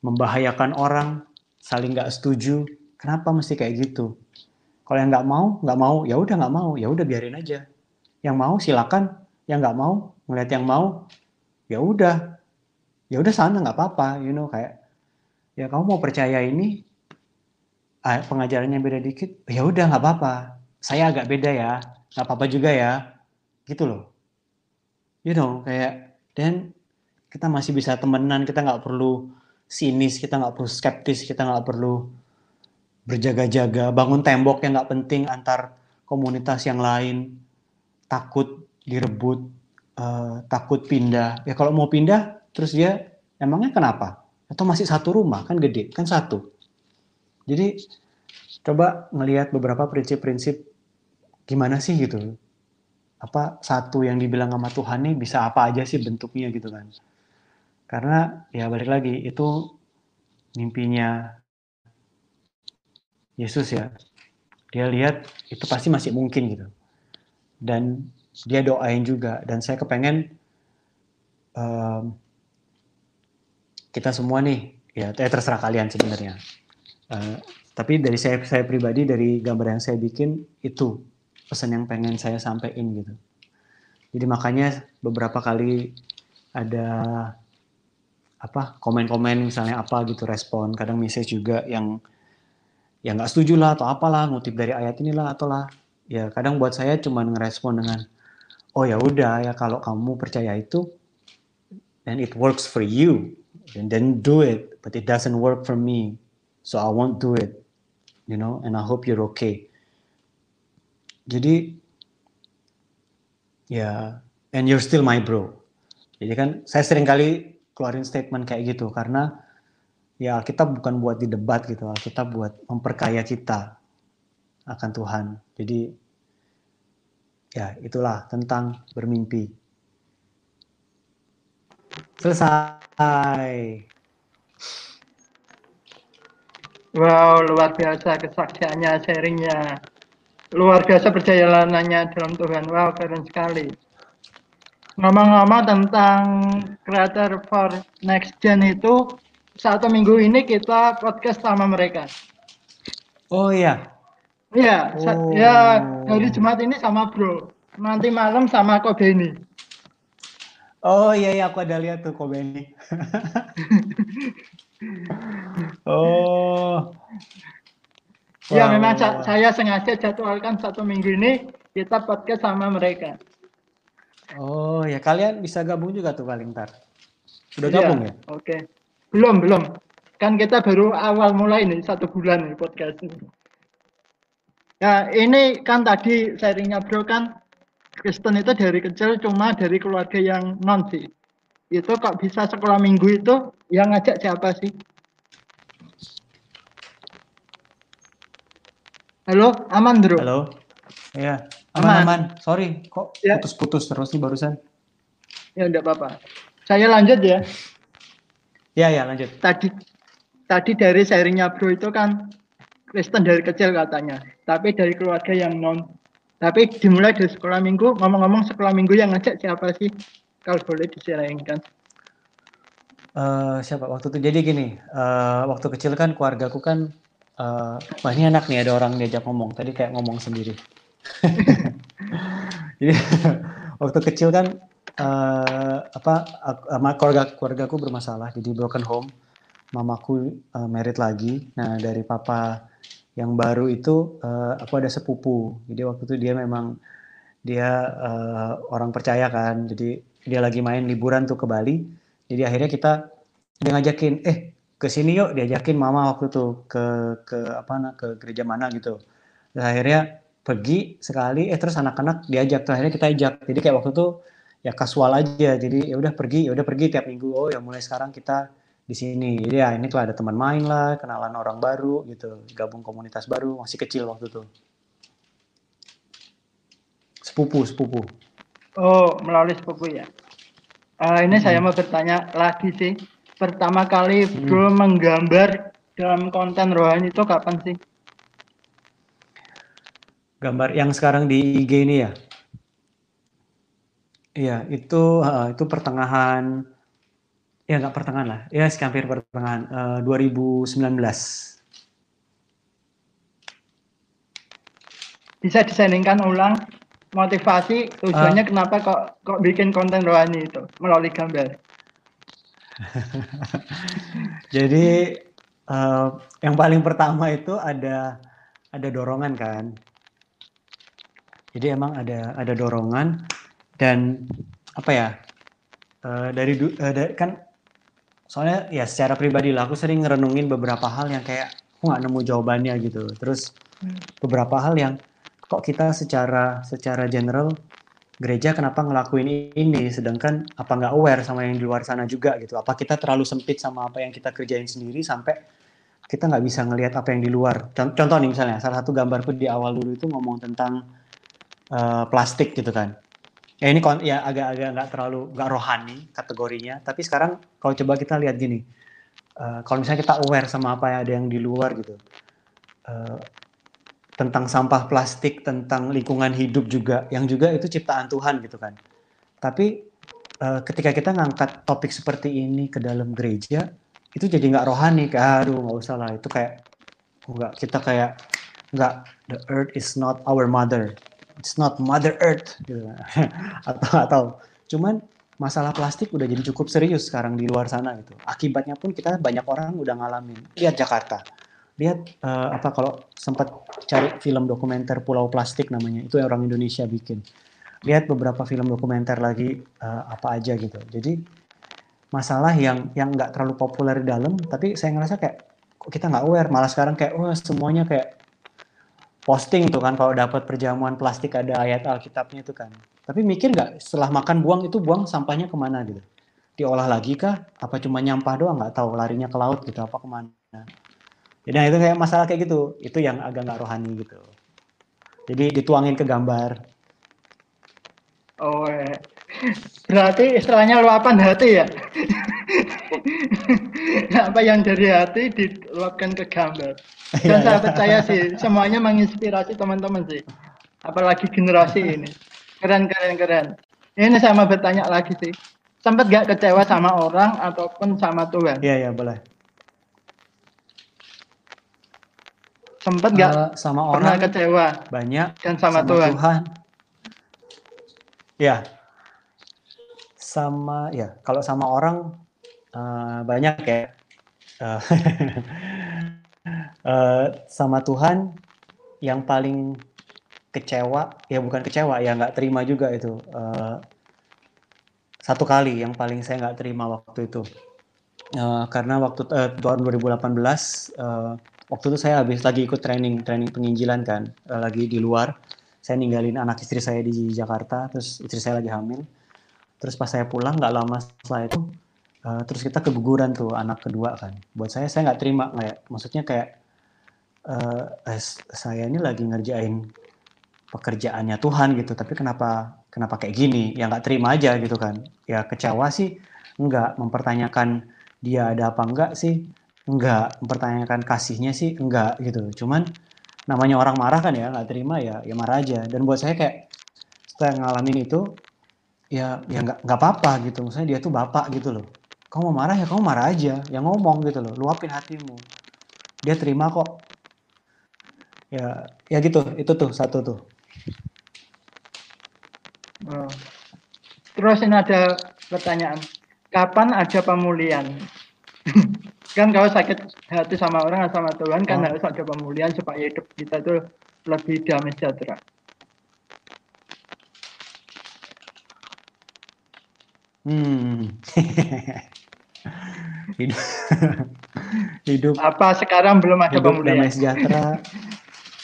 membahayakan orang, saling nggak setuju. Kenapa mesti kayak gitu? Kalau yang nggak mau, nggak mau, ya udah nggak mau, ya udah biarin aja. Yang mau silakan, yang nggak mau ngeliat yang mau ya udah. Ya udah sana nggak apa-apa you know kayak ya kamu mau percaya ini pengajarannya beda dikit, ya udah nggak apa-apa. Saya agak beda ya, nggak apa-apa juga ya, gitu loh. You know, kayak dan kita masih bisa temenan, kita nggak perlu sinis, kita nggak perlu skeptis, kita nggak perlu berjaga-jaga, bangun tembok yang nggak penting antar komunitas yang lain, takut direbut, uh, takut pindah. Ya kalau mau pindah, terus dia emangnya kenapa? Atau masih satu rumah kan gede, kan satu. Jadi coba ngelihat beberapa prinsip-prinsip gimana sih gitu. Apa satu yang dibilang sama Tuhan nih bisa apa aja sih bentuknya gitu kan. Karena ya balik lagi itu mimpinya Yesus ya. Dia lihat itu pasti masih mungkin gitu. Dan dia doain juga. Dan saya kepengen um, kita semua nih, ya eh, terserah kalian sebenarnya. Uh, tapi dari saya, saya pribadi, dari gambar yang saya bikin, itu pesan yang pengen saya sampaikan gitu. Jadi makanya beberapa kali ada apa komen-komen misalnya apa gitu respon kadang message juga yang ya nggak setuju lah atau apalah ngutip dari ayat inilah atau lah ya kadang buat saya cuma ngerespon dengan oh ya udah ya kalau kamu percaya itu and it works for you. And then do it but it doesn't work for me. So I won't do it you know and I hope you're okay. Jadi ya and you're still my bro. Jadi kan saya sering kali keluarin statement kayak gitu karena ya kita bukan buat didebat gitu kita buat memperkaya kita akan Tuhan. Jadi ya itulah tentang bermimpi selesai Wow, luar biasa kesaksiannya, sharingnya. Luar biasa perjalanannya dalam Tuhan. Wow, keren sekali. Ngomong-ngomong tentang Creator for Next Gen itu, satu minggu ini kita podcast sama mereka. Oh iya. Iya, oh. ya hari Jumat ini sama Bro. Nanti malam sama Kobeni. Oh iya iya aku ada lihat tuh Kobeni. (laughs) oh. Ya wow. memang saya sengaja jadwalkan satu minggu ini kita podcast sama mereka. Oh ya kalian bisa gabung juga tuh paling ntar. Sudah iya, gabung ya? Oke. Okay. Belum, belum. Kan kita baru awal mulai nih, satu bulan nih podcast ini. Ya, ini kan tadi sharingnya bro kan, Kristen itu dari kecil cuma dari keluarga yang non sih. Itu kok bisa sekolah minggu itu yang ngajak siapa sih? Halo, aman bro? Halo, iya, aman, aman. aman. Sorry, kok ya. putus-putus terus nih barusan? Ya, enggak apa-apa. Saya lanjut ya. Ya ya lanjut. Tadi tadi dari sharingnya bro itu kan Kristen dari kecil katanya, tapi dari keluarga yang non. Tapi dimulai dari sekolah minggu, ngomong-ngomong sekolah minggu yang ngajak siapa sih? Kalau boleh diserahkan. Uh, siapa waktu itu? Jadi gini, uh, waktu kecil kan keluargaku kan, uh, wah ini enak nih ada orang diajak ngomong. Tadi kayak ngomong sendiri. (laughs) Jadi waktu kecil kan uh, apa uh, keluarga keluargaku bermasalah jadi broken home mamaku uh, merit lagi nah dari papa yang baru itu uh, aku ada sepupu. Jadi waktu itu dia memang dia uh, orang percaya kan. Jadi dia lagi main liburan tuh ke Bali. Jadi akhirnya kita dia ngajakin eh ke sini yuk. Diajakin mama waktu itu ke ke apa ke gereja mana gitu. Dan akhirnya pergi sekali. Eh terus anak-anak diajak tuh. Akhirnya kita ajak. Jadi kayak waktu itu ya kasual aja. Jadi ya udah pergi ya udah pergi tiap minggu. Oh ya mulai sekarang kita di sini. Jadi ya ini tuh ada teman main lah kenalan orang baru gitu. Gabung komunitas baru masih kecil waktu itu sepupu sepupu. Oh melalui sepupu ya. Uh, ini hmm. saya mau bertanya lagi sih. Pertama kali hmm. bro menggambar dalam konten rohani itu kapan sih? Gambar yang sekarang di IG ini ya? Iya, itu uh, itu pertengahan ya nggak pertengahan lah, ya hampir pertengahan uh, 2019. Bisa disandingkan ulang motivasi tujuannya uh, kenapa kok kok bikin konten rohani itu melalui gambar? (laughs) Jadi uh, yang paling pertama itu ada ada dorongan kan. Jadi emang ada ada dorongan dan apa ya uh, dari uh, kan soalnya ya secara pribadi lah aku sering ngerenungin beberapa hal yang kayak aku nggak nemu jawabannya gitu. Terus hmm. beberapa hal yang kok kita secara secara general gereja kenapa ngelakuin ini sedangkan apa nggak aware sama yang di luar sana juga gitu apa kita terlalu sempit sama apa yang kita kerjain sendiri sampai kita nggak bisa ngelihat apa yang di luar contoh nih misalnya salah satu gambarku di awal dulu itu ngomong tentang uh, plastik gitu kan ya ini ya agak-agak nggak terlalu nggak rohani kategorinya. Tapi sekarang kalau coba kita lihat gini uh, kalau misalnya kita aware sama apa yang ada yang di luar gitu uh, tentang sampah plastik, tentang lingkungan hidup juga, yang juga itu ciptaan Tuhan gitu kan. Tapi uh, ketika kita ngangkat topik seperti ini ke dalam gereja, itu jadi nggak rohani, kayak aduh nggak usah lah, itu kayak nggak kita kayak nggak the earth is not our mother, it's not mother earth gitu. (laughs) Atau atau cuman masalah plastik udah jadi cukup serius sekarang di luar sana gitu. Akibatnya pun kita banyak orang udah ngalamin. Lihat Jakarta. Lihat uh, apa kalau sempat cari film dokumenter Pulau Plastik namanya itu orang Indonesia bikin. Lihat beberapa film dokumenter lagi uh, apa aja gitu. Jadi masalah yang yang nggak terlalu populer di dalam tapi saya ngerasa kayak kita nggak aware? Malah sekarang kayak wah semuanya kayak posting tuh kan kalau dapat perjamuan plastik ada ayat Alkitabnya itu kan tapi mikir nggak setelah makan buang itu buang sampahnya ke mana gitu diolah lagi kah apa cuma nyampah doang nggak tahu larinya ke laut gitu apa ke mana jadi nah, itu kayak masalah kayak gitu, itu yang agak nggak rohani gitu. Jadi dituangin ke gambar. Oh, eh. berarti istilahnya luapan hati ya? (laughs) Apa yang dari hati diluapkan ke gambar. Dan iya, saya iya. percaya sih, semuanya menginspirasi teman-teman sih. Apalagi generasi ini. Keren, keren, keren. Ini sama bertanya lagi sih. Sempat gak kecewa sama orang ataupun sama Tuhan? Iya, iya, boleh. Sempat nggak uh, sama pernah orang kecewa? Banyak. Dan sama, sama Tuhan. Tuhan. Ya. Sama ya, kalau sama orang uh, banyak ya. Uh, uh, (laughs) sama Tuhan yang paling kecewa, ya bukan kecewa, ya nggak terima juga itu. Uh, satu kali yang paling saya nggak terima waktu itu. Uh, karena waktu uh, tahun 2018 uh, waktu itu saya habis lagi ikut training training penginjilan kan uh, lagi di luar saya ninggalin anak istri saya di Jakarta terus istri saya lagi hamil terus pas saya pulang nggak lama setelah itu uh, terus kita keguguran tuh anak kedua kan. Buat saya saya nggak terima kayak maksudnya kayak uh, eh, saya ini lagi ngerjain pekerjaannya Tuhan gitu tapi kenapa kenapa kayak gini? Ya nggak terima aja gitu kan. Ya kecewa sih nggak. Mempertanyakan dia ada apa enggak sih? Enggak mempertanyakan kasihnya sih enggak gitu. Cuman namanya orang marah kan ya nggak terima ya ya marah aja. Dan buat saya kayak setelah ngalamin itu ya ya nggak nggak apa-apa gitu. Misalnya dia tuh bapak gitu loh kamu mau marah ya kamu marah aja yang ngomong gitu loh luapin hatimu dia terima kok ya ya gitu itu tuh satu tuh oh. terus ini ada pertanyaan kapan ada pemulihan (laughs) kan kalau sakit hati sama orang sama Tuhan kan oh. harus ada pemulihan supaya hidup kita itu lebih damai sejahtera. Hmm. (laughs) hidup, (laughs) hidup apa sekarang belum ada hidup pemulihan damai sejahtera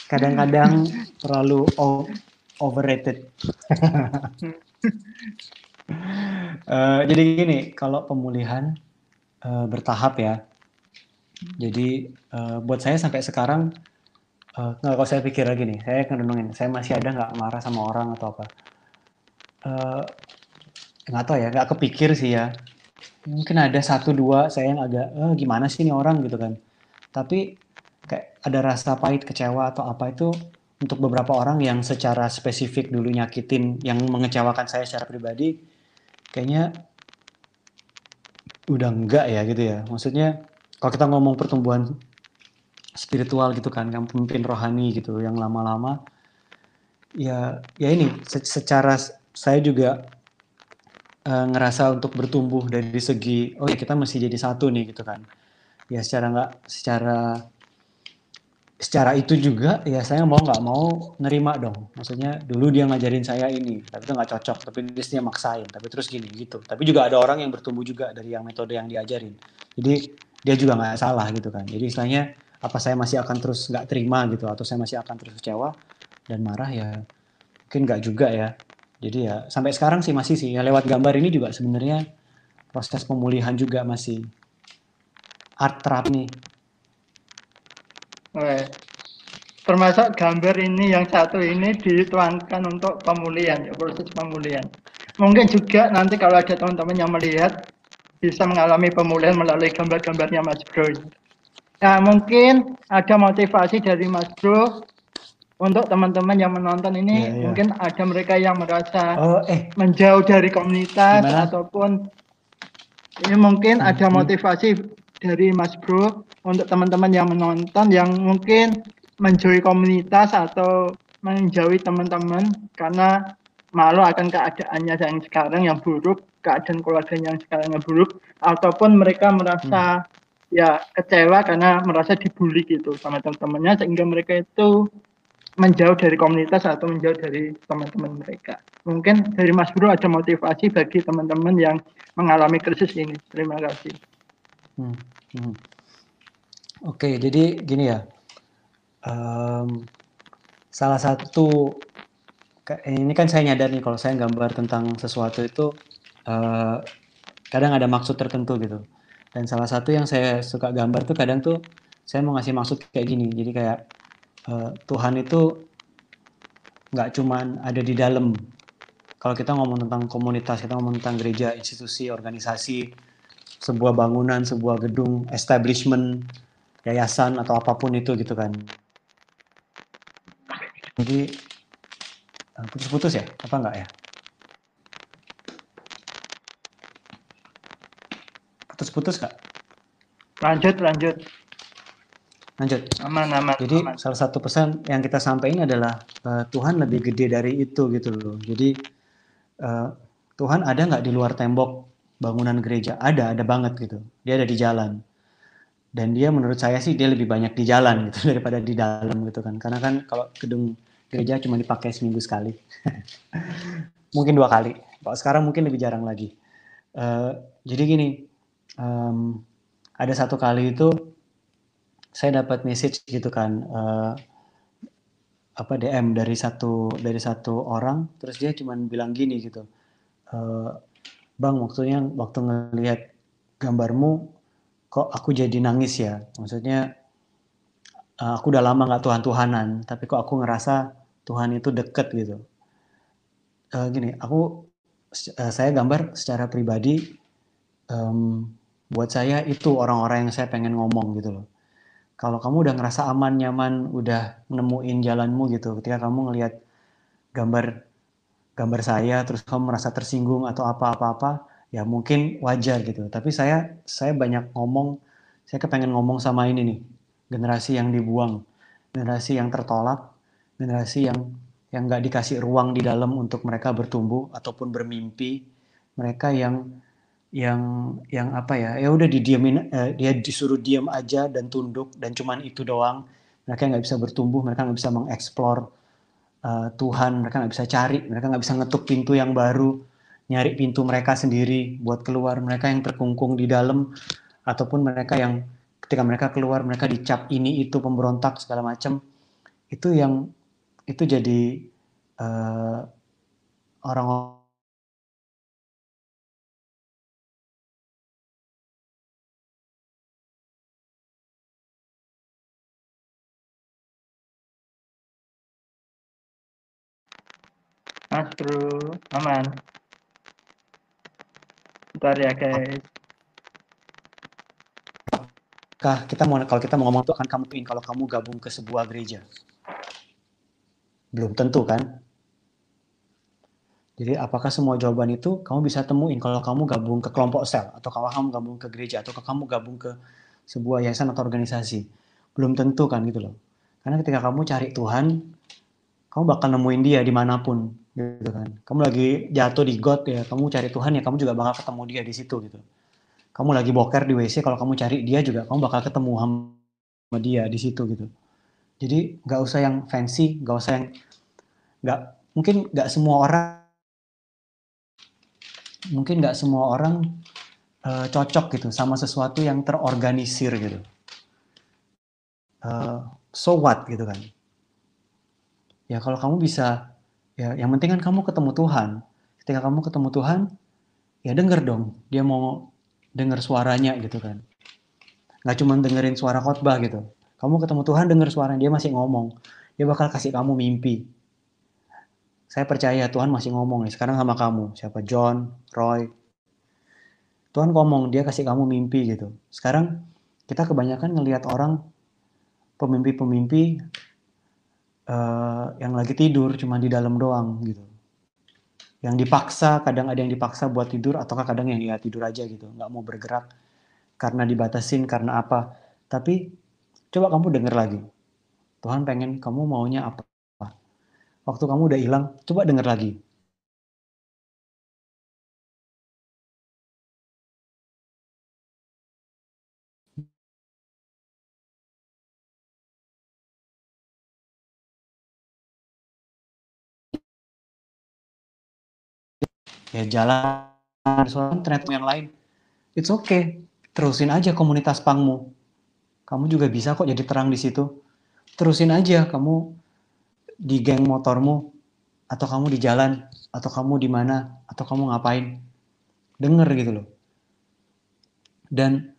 kadang-kadang terlalu overrated uh, (laughs) jadi gini kalau pemulihan uh, bertahap ya jadi uh, buat saya sampai sekarang uh, nggak kalau saya pikir lagi nih, saya ngerendungin, saya masih ada nggak marah sama orang atau apa? Uh, nggak tahu ya, nggak kepikir sih ya. Mungkin ada satu dua saya yang agak eh, gimana sih ini orang gitu kan. Tapi kayak ada rasa pahit, kecewa atau apa itu untuk beberapa orang yang secara spesifik dulu nyakitin, yang mengecewakan saya secara pribadi, kayaknya udah enggak ya gitu ya. Maksudnya kalau kita ngomong pertumbuhan spiritual gitu kan, yang pemimpin rohani gitu, yang lama-lama, ya ya ini secara saya juga uh, ngerasa untuk bertumbuh dari segi oh ya kita masih jadi satu nih gitu kan. Ya secara nggak secara secara itu juga ya saya mau nggak mau nerima dong. Maksudnya dulu dia ngajarin saya ini tapi itu nggak cocok tapi dia maksain tapi terus gini gitu. Tapi juga ada orang yang bertumbuh juga dari yang metode yang diajarin. Jadi dia juga nggak salah gitu kan. Jadi istilahnya apa saya masih akan terus nggak terima gitu atau saya masih akan terus kecewa dan marah ya mungkin nggak juga ya jadi ya sampai sekarang sih masih sih ya lewat gambar ini juga sebenarnya proses pemulihan juga masih art terapi Weh. Termasuk gambar ini yang satu ini dituangkan untuk pemulihan, ya, proses pemulihan. Mungkin juga nanti kalau ada teman-teman yang melihat bisa mengalami pemulihan melalui gambar-gambarnya Mas Bro. Nah, mungkin ada motivasi dari Mas Bro untuk teman-teman yang menonton ini, Ya, ya. mungkin ada mereka yang merasa oh eh menjauh dari komunitas Gimana? ataupun ini mungkin ada Hmm. motivasi dari Mas Bro untuk teman-teman yang menonton yang mungkin menjauhi komunitas atau menjauhi teman-teman karena malu akan keadaannya yang sekarang yang buruk, keadaan keluarganya yang sekarang yang buruk, ataupun mereka merasa ya kecewa karena merasa dibully gitu sama teman-temannya sehingga mereka itu menjauh dari komunitas atau menjauh dari teman-teman mereka. Mungkin dari Mas Bro ada motivasi bagi teman-teman yang mengalami krisis ini. Terima kasih. Hmm, hmm. Oke, jadi gini ya. Em, salah satu ini kan saya nyadar nih kalau saya gambar tentang sesuatu itu eh, kadang ada maksud tertentu gitu. Dan salah satu yang saya suka gambar tuh kadang tuh saya mau ngasih maksud kayak gini. Jadi kayak eh, Tuhan itu nggak cuman ada di dalam. Kalau kita ngomong tentang komunitas, kita ngomong tentang gereja, institusi, organisasi, sebuah bangunan, sebuah gedung, establishment, yayasan atau apa pun itu gitu kan. Jadi eh, putus-putus ya? Apa enggak ya? Putus-putus nggak? Lanjut, lanjut. Lanjut. Aman, aman. Jadi aman. salah satu pesan yang kita sampaikan adalah eh, Tuhan lebih gede dari itu gitu loh. Jadi eh, Tuhan ada nggak di luar tembok bangunan gereja? Ada, ada banget gitu. Dia ada di jalan. Dan dia menurut saya sih dia lebih banyak di jalan (laughs) gitu daripada di dalam gitu kan. Karena kan kalau gedung gereja cuma dipakai seminggu sekali. (laughs) mungkin dua kali. Kalau sekarang mungkin lebih jarang lagi. Eh, jadi gini, em, ada satu kali itu saya dapat message gitu kan eh, apa DM dari satu dari satu orang terus dia cuman bilang gini gitu eh, bang waktunya waktu ngelihat gambarmu kok aku jadi nangis ya? Maksudnya eh, aku udah lama nggak Tuhan Tuhanan tapi kok aku ngerasa Tuhan itu deket gitu. Eh, gini aku eh, saya gambar secara pribadi em, buat saya itu orang-orang yang saya pengen ngomong gitu loh kalau kamu udah ngerasa aman, nyaman, udah nemuin jalanmu gitu, ketika kamu ngelihat gambar gambar saya, terus kamu merasa tersinggung atau apa-apa-apa, ya mungkin wajar gitu. Tapi saya saya banyak ngomong, saya kepengen ngomong sama ini nih, generasi yang dibuang, generasi yang tertolak, generasi yang yang nggak dikasih ruang di dalam untuk mereka bertumbuh ataupun bermimpi, mereka yang yang yang apa ya ya udah didiemin eh, dia disuruh diam aja dan tunduk dan cuman itu doang. Mereka nggak bisa bertumbuh mereka nggak bisa mengeksplor eh, Tuhan. Mereka nggak bisa cari mereka nggak bisa ngetuk pintu yang baru nyari pintu mereka sendiri buat keluar. Mereka yang terkungkung di dalam ataupun mereka yang ketika mereka keluar mereka dicap ini itu pemberontak segala macam. Itu yang itu jadi eh, orang Mas Bro, aman. Bentar ya guys. Kah kita mau kalau kita mau ngomong tuh akan kamu pingin kalau kamu gabung ke sebuah gereja? Belum tentu kan? Jadi apakah semua jawaban itu kamu bisa temuin kalau kamu gabung ke kelompok sel atau kalau kamu gabung ke gereja atau kamu gabung ke sebuah yayasan atau organisasi? Belum tentu kan gitu loh. Karena ketika kamu cari Tuhan, kamu bakal nemuin dia di mana pun gitu kan. Kamu lagi jatuh di got ya, kamu cari Tuhan ya kamu juga bakal ketemu dia di situ gitu. kamu lagi boker di WC kalau kamu cari dia juga kamu bakal ketemu sama dia di situ gitu jadi nggak usah yang fancy nggak usah yang nggak mungkin nggak semua orang mungkin nggak semua orang uh, cocok gitu sama sesuatu yang terorganisir gitu uh, so what gitu kan ya kalau kamu bisa ya yang penting kan kamu ketemu Tuhan. Ketika kamu ketemu Tuhan ya denger dong dia mau denger suaranya gitu kan. Nggak cuma dengerin suara khotbah gitu. Kamu ketemu Tuhan denger suaranya dia masih ngomong. Dia bakal kasih kamu mimpi. Saya percaya Tuhan masih ngomong nih sekarang sama kamu. Siapa? John Roy. Tuhan ngomong dia kasih kamu mimpi gitu. Sekarang kita kebanyakan ngelihat orang pemimpi-pemimpi uh, yang lagi tidur cuma di dalam doang gitu. Yang dipaksa, kadang ada yang dipaksa buat tidur, ataukah kadang yang ya tidur aja gitu, nggak mau bergerak karena dibatasin, karena apa. Tapi coba kamu denger lagi. Tuhan pengen kamu maunya apa. Waktu kamu udah hilang, coba denger lagi. Ya jalan. Ternyata yang lain. It's okay. Terusin aja komunitas pangmu. Kamu juga bisa kok jadi terang di situ. Terusin aja kamu di geng motormu atau kamu di jalan atau kamu di mana atau kamu ngapain. Denger gitu loh. Dan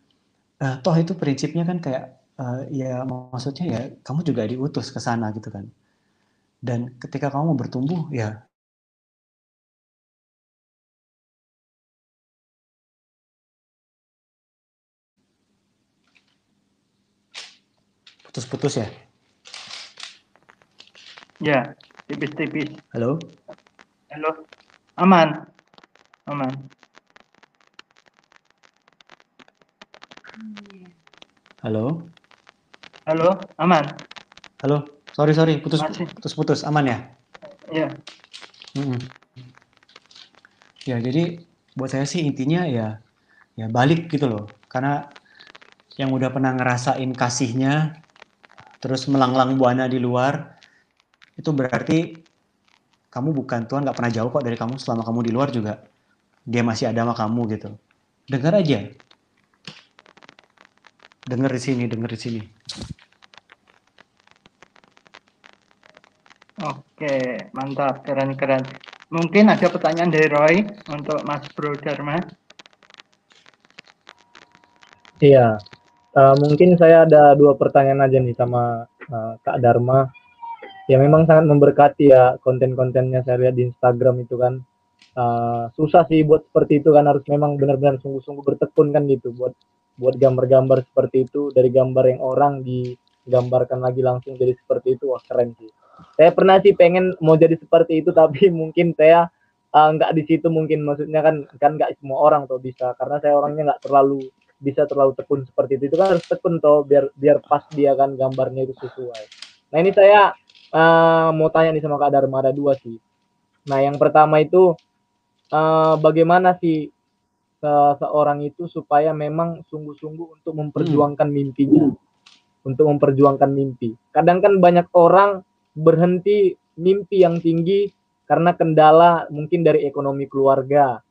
uh, toh itu prinsipnya kan kayak uh, ya maksudnya ya kamu juga diutus ke sana gitu kan. Dan ketika kamu bertumbuh ya Putus-putus ya? Ya, tipis-tipis. Halo? Halo. Aman. Aman. Halo? Halo, aman. Halo, sorry sorry, putus putus putus, aman ya? Iya. Hmm. Ya jadi buat saya sih intinya ya ya balik gitu loh, karena yang udah pernah ngerasain kasihnya terus melanglang buana di luar, itu berarti kamu bukan Tuhan nggak pernah jauh kok dari kamu selama kamu di luar juga dia masih ada sama kamu gitu. Dengar aja. Dengar di sini, dengar di sini. Oke, mantap, keren-keren. Mungkin ada pertanyaan dari Roy untuk Mas Bro Dharma. Iya, Uh, mungkin saya ada dua pertanyaan aja nih sama uh, Kak Dharma. Ya memang sangat memberkati ya konten-kontennya saya lihat di Instagram itu kan. Uh, susah sih buat seperti itu kan harus memang benar-benar sungguh-sungguh bertekun kan gitu buat buat gambar-gambar seperti itu dari gambar yang orang digambarkan lagi langsung jadi seperti itu wah keren sih. Saya pernah sih pengen mau jadi seperti itu (laughs) tapi mungkin saya nggak uh, di situ mungkin maksudnya kan kan nggak semua orang tuh bisa karena saya orangnya nggak terlalu bisa terlalu tekun seperti itu. Itu kan harus tekun toh biar biar pas dia kan gambarnya itu sesuai. Nah ini saya uh, mau tanya nih sama Kak Dharma ada dua sih. Nah yang pertama itu uh, bagaimana sih uh, seorang itu supaya memang sungguh-sungguh untuk memperjuangkan hmm. mimpinya? Untuk memperjuangkan mimpi. Kadang kan banyak orang berhenti mimpi yang tinggi karena kendala mungkin dari ekonomi keluarga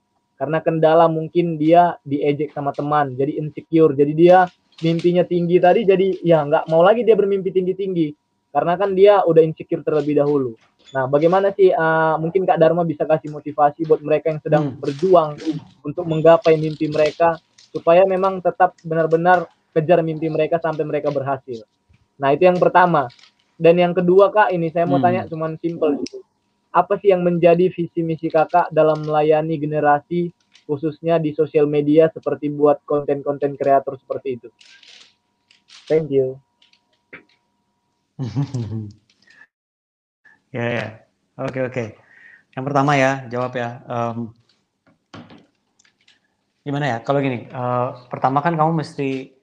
karena kendala mungkin dia diejek sama teman jadi insecure. Jadi dia mimpinya tinggi tadi jadi ya nggak mau lagi dia bermimpi tinggi tinggi karena kan dia udah insecure terlebih dahulu. Nah bagaimana sih uh, mungkin kak Dharma bisa kasih motivasi buat mereka yang sedang hmm. berjuang untuk menggapai mimpi mereka supaya memang tetap benar-benar kejar mimpi mereka sampai mereka berhasil? Nah itu yang pertama. Dan yang kedua kak ini saya mau hmm. tanya cuman simple. gitu apa sih yang menjadi visi misi kakak dalam melayani generasi khususnya di sosial media seperti buat konten-konten kreator seperti itu? Thank you. (laughs) ya ya, oke oke. Yang pertama ya, jawab ya. Um, gimana ya? Kalau gini, uh, pertama kan kamu mesti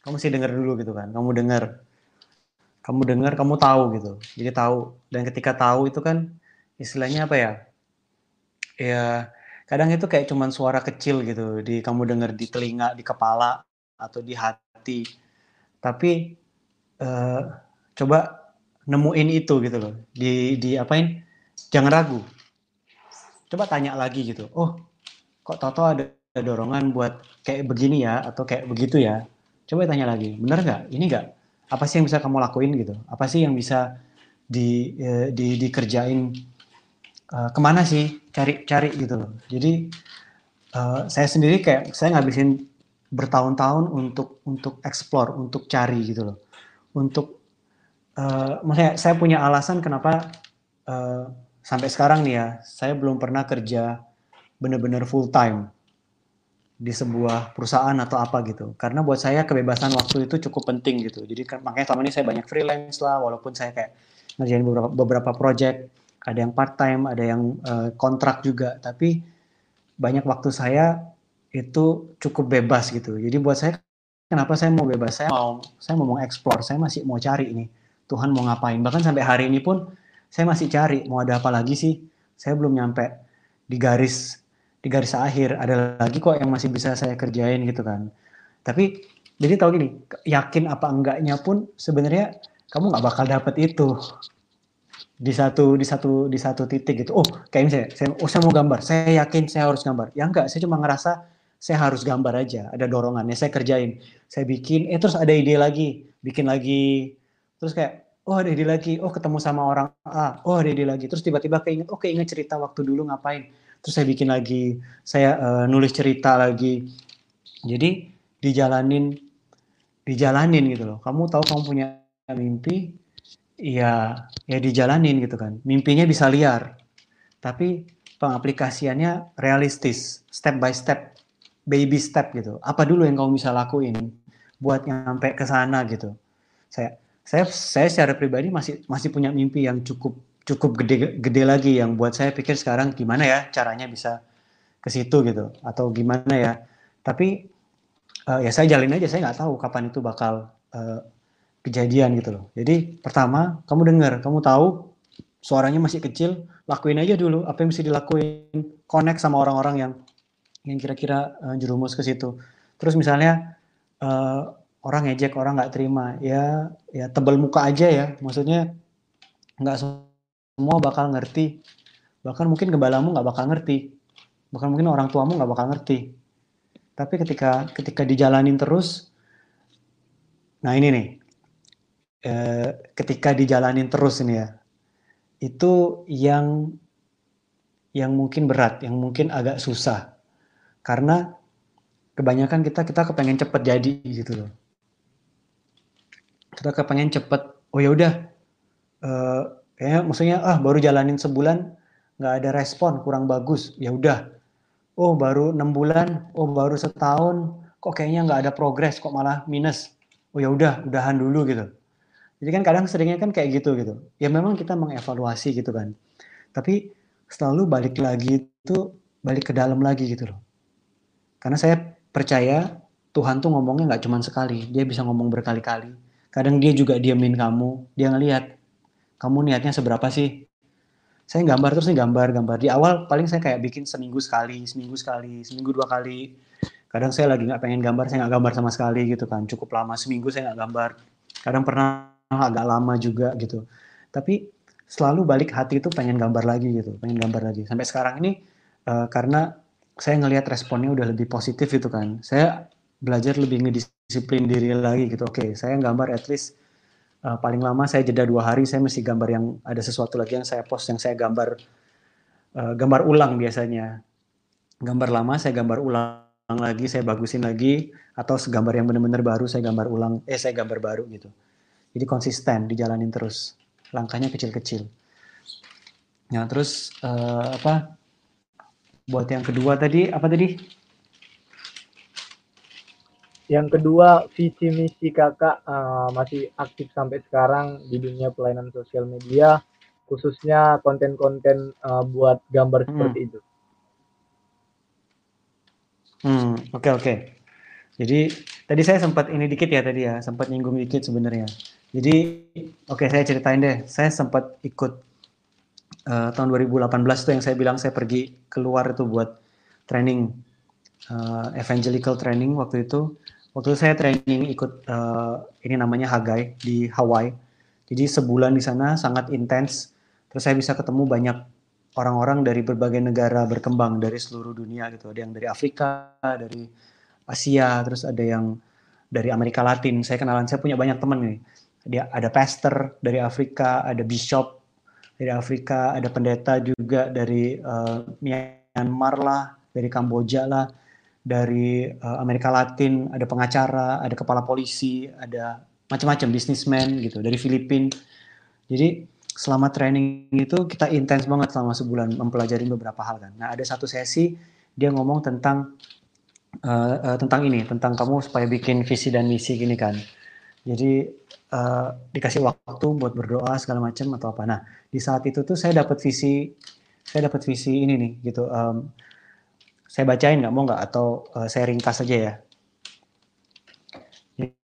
kamu mesti dengar dulu gitu kan. Kamu dengar, kamu dengar, kamu tahu gitu. Jadi tahu. Dan ketika tahu itu kan istilahnya apa ya? Ya kadang itu kayak cuman suara kecil gitu di kamu denger di telinga di kepala atau di hati. Tapi uh, coba nemuin itu gitu loh. Di di apain? Jangan ragu. Coba tanya lagi gitu. Oh kok Toto ada dorongan buat kayak begini ya atau kayak begitu ya? Coba tanya lagi. Bener nggak? Ini nggak? Apa sih yang bisa kamu lakuin gitu? Apa sih yang bisa di eh, di dikerjain uh, ke mana sih cari cari gitu loh jadi uh, saya sendiri kayak saya ngabisin bertahun-tahun untuk untuk explore untuk cari gitu loh untuk uh, maksudnya saya punya alasan kenapa uh, sampai sekarang nih ya saya belum pernah kerja benar-benar full time di sebuah perusahaan atau apa gitu. Karena buat saya kebebasan waktu itu cukup penting gitu. Jadi kan, makanya selama ini saya banyak freelance lah, walaupun saya kayak ngerjain beberapa, beberapa project, ada yang part time, ada yang uh, kontrak juga. Tapi banyak waktu saya itu cukup bebas gitu. Jadi buat saya kenapa saya mau bebas? Saya mau saya mau explore, saya masih mau cari ini. Tuhan mau ngapain? Bahkan sampai hari ini pun saya masih cari mau ada apa lagi sih. Saya belum nyampe di garis di garis akhir ada lagi kok yang masih bisa saya kerjain gitu kan tapi jadi tahu gini yakin apa enggaknya pun sebenarnya kamu nggak bakal dapet itu di satu di satu di satu titik gitu. Oh kayak misalnya saya oh saya mau gambar. Saya yakin saya harus gambar. Ya enggak saya cuma ngerasa saya harus gambar aja. Ada dorongannya saya kerjain. Saya bikin eh terus ada ide lagi. Bikin lagi. Terus kayak oh ada ide lagi. Oh ketemu sama orang A. Oh ada ide lagi. Terus tiba-tiba keinget oh keinget cerita waktu dulu ngapain. Terus saya bikin lagi. Saya uh, nulis cerita lagi. Jadi dijalanin dijalanin gitu loh. Kamu tahu kamu punya mimpi ya ya dijalanin gitu kan. Mimpinya bisa liar tapi pengaplikasiannya realistis step by step baby step gitu. Apa dulu yang kamu bisa lakuin buat nyampe ke sana gitu? Saya saya saya secara pribadi masih masih punya mimpi yang cukup cukup gede gede lagi yang buat saya pikir sekarang gimana ya caranya bisa ke situ gitu atau gimana ya. Tapi uh, ya saya jalin aja saya nggak tahu kapan itu bakal uh, kejadian gitu loh. Jadi pertama kamu dengar kamu tahu suaranya masih kecil lakuin aja dulu apa yang mesti dilakuin. Connect sama orang-orang yang yang kira-kira uh, jerumus ke situ. Terus misalnya uh, orang ngejek orang nggak terima. Ya ya tebal muka aja ya. Maksudnya nggak semua bakal ngerti. Bahkan mungkin gembalamu nggak bakal ngerti. Bahkan mungkin orang tuamu nggak bakal ngerti. Tapi ketika ketika dijalanin terus nah ini nih eh, ketika dijalanin terus ini ya itu yang yang mungkin berat yang mungkin agak susah. Karena kebanyakan kita kita kepengen cepet jadi gitu loh. Kita kepengen cepet oh ya udah uh, Kayaknya maksudnya ah baru jalanin sebulan nggak ada respon kurang bagus ya udah. Oh baru enam bulan oh baru setahun kok kayaknya nggak ada progres kok malah minus. Oh ya udah udahan dulu gitu jadi kan kadang seringnya kan kayak gitu gitu. Ya memang kita mengevaluasi gitu kan. Tapi selalu balik lagi itu balik ke dalam lagi gitu loh. Karena saya percaya Tuhan tuh ngomongnya nggak cuma sekali. Dia bisa ngomong berkali-kali. Kadang dia juga diamin kamu. Dia ngelihat kamu niatnya seberapa sih? Saya gambar terus nih gambar gambar. Di awal paling saya kayak bikin seminggu sekali seminggu sekali seminggu dua kali. Kadang saya lagi nggak pengen gambar saya nggak gambar sama sekali gitu kan. Cukup lama seminggu saya nggak gambar. Kadang pernah agak lama juga gitu. Tapi selalu balik hati itu pengen gambar lagi gitu pengen gambar lagi. Sampai sekarang ini uh, karena saya ngelihat responnya udah lebih positif gitu kan. Saya belajar lebih ngedisiplin diri lagi gitu. Oke okay, saya gambar at least uh, paling lama saya jeda dua hari saya mesti gambar yang ada sesuatu lagi yang saya post yang saya gambar uh, gambar ulang biasanya. Gambar lama saya gambar ulang lagi saya bagusin lagi atau segambar yang benar-benar baru saya gambar ulang eh saya gambar baru gitu jadi konsisten dijalanin terus langkahnya kecil-kecil nah terus uh, apa buat yang kedua tadi apa tadi yang kedua, visi misi kakak uh, masih aktif sampai sekarang di dunia pelayanan sosial media, khususnya konten-konten uh, buat gambar hmm. seperti itu. Hmm, oke okay, oke. Okay. Jadi tadi saya sempat ini dikit ya tadi ya, sempat nyinggung dikit sebenarnya. Jadi oke okay, saya ceritain deh, saya sempat ikut uh, tahun 2018 tuh yang saya bilang saya pergi keluar itu buat training uh, evangelical training waktu itu. Waktu itu saya training ikut uh, ini namanya Hagai di Hawaii. Jadi sebulan di sana sangat intens. Terus saya bisa ketemu banyak orang-orang dari berbagai negara berkembang dari seluruh dunia gitu. Ada yang dari Afrika, dari Asia, terus ada yang dari Amerika Latin. Saya kenalan, saya punya banyak teman nih. Dia ada pastor dari Afrika, ada bishop dari Afrika, ada pendeta juga dari uh, Myanmar lah, dari Kamboja lah, dari uh, Amerika Latin, ada pengacara, ada kepala polisi, ada macam-macam bisnismen gitu dari Filipina. Jadi selama training itu kita intens banget selama sebulan mempelajari beberapa hal kan. Nah ada satu sesi dia ngomong tentang uh, uh, tentang ini, tentang kamu supaya bikin visi dan misi gini kan. Jadi uh, dikasih waktu buat berdoa segala macam atau apa. Nah di saat itu tuh saya dapat visi, saya dapat visi ini nih gitu. Um, saya bacain nggak mau nggak atau uh, saya ringkas aja ya.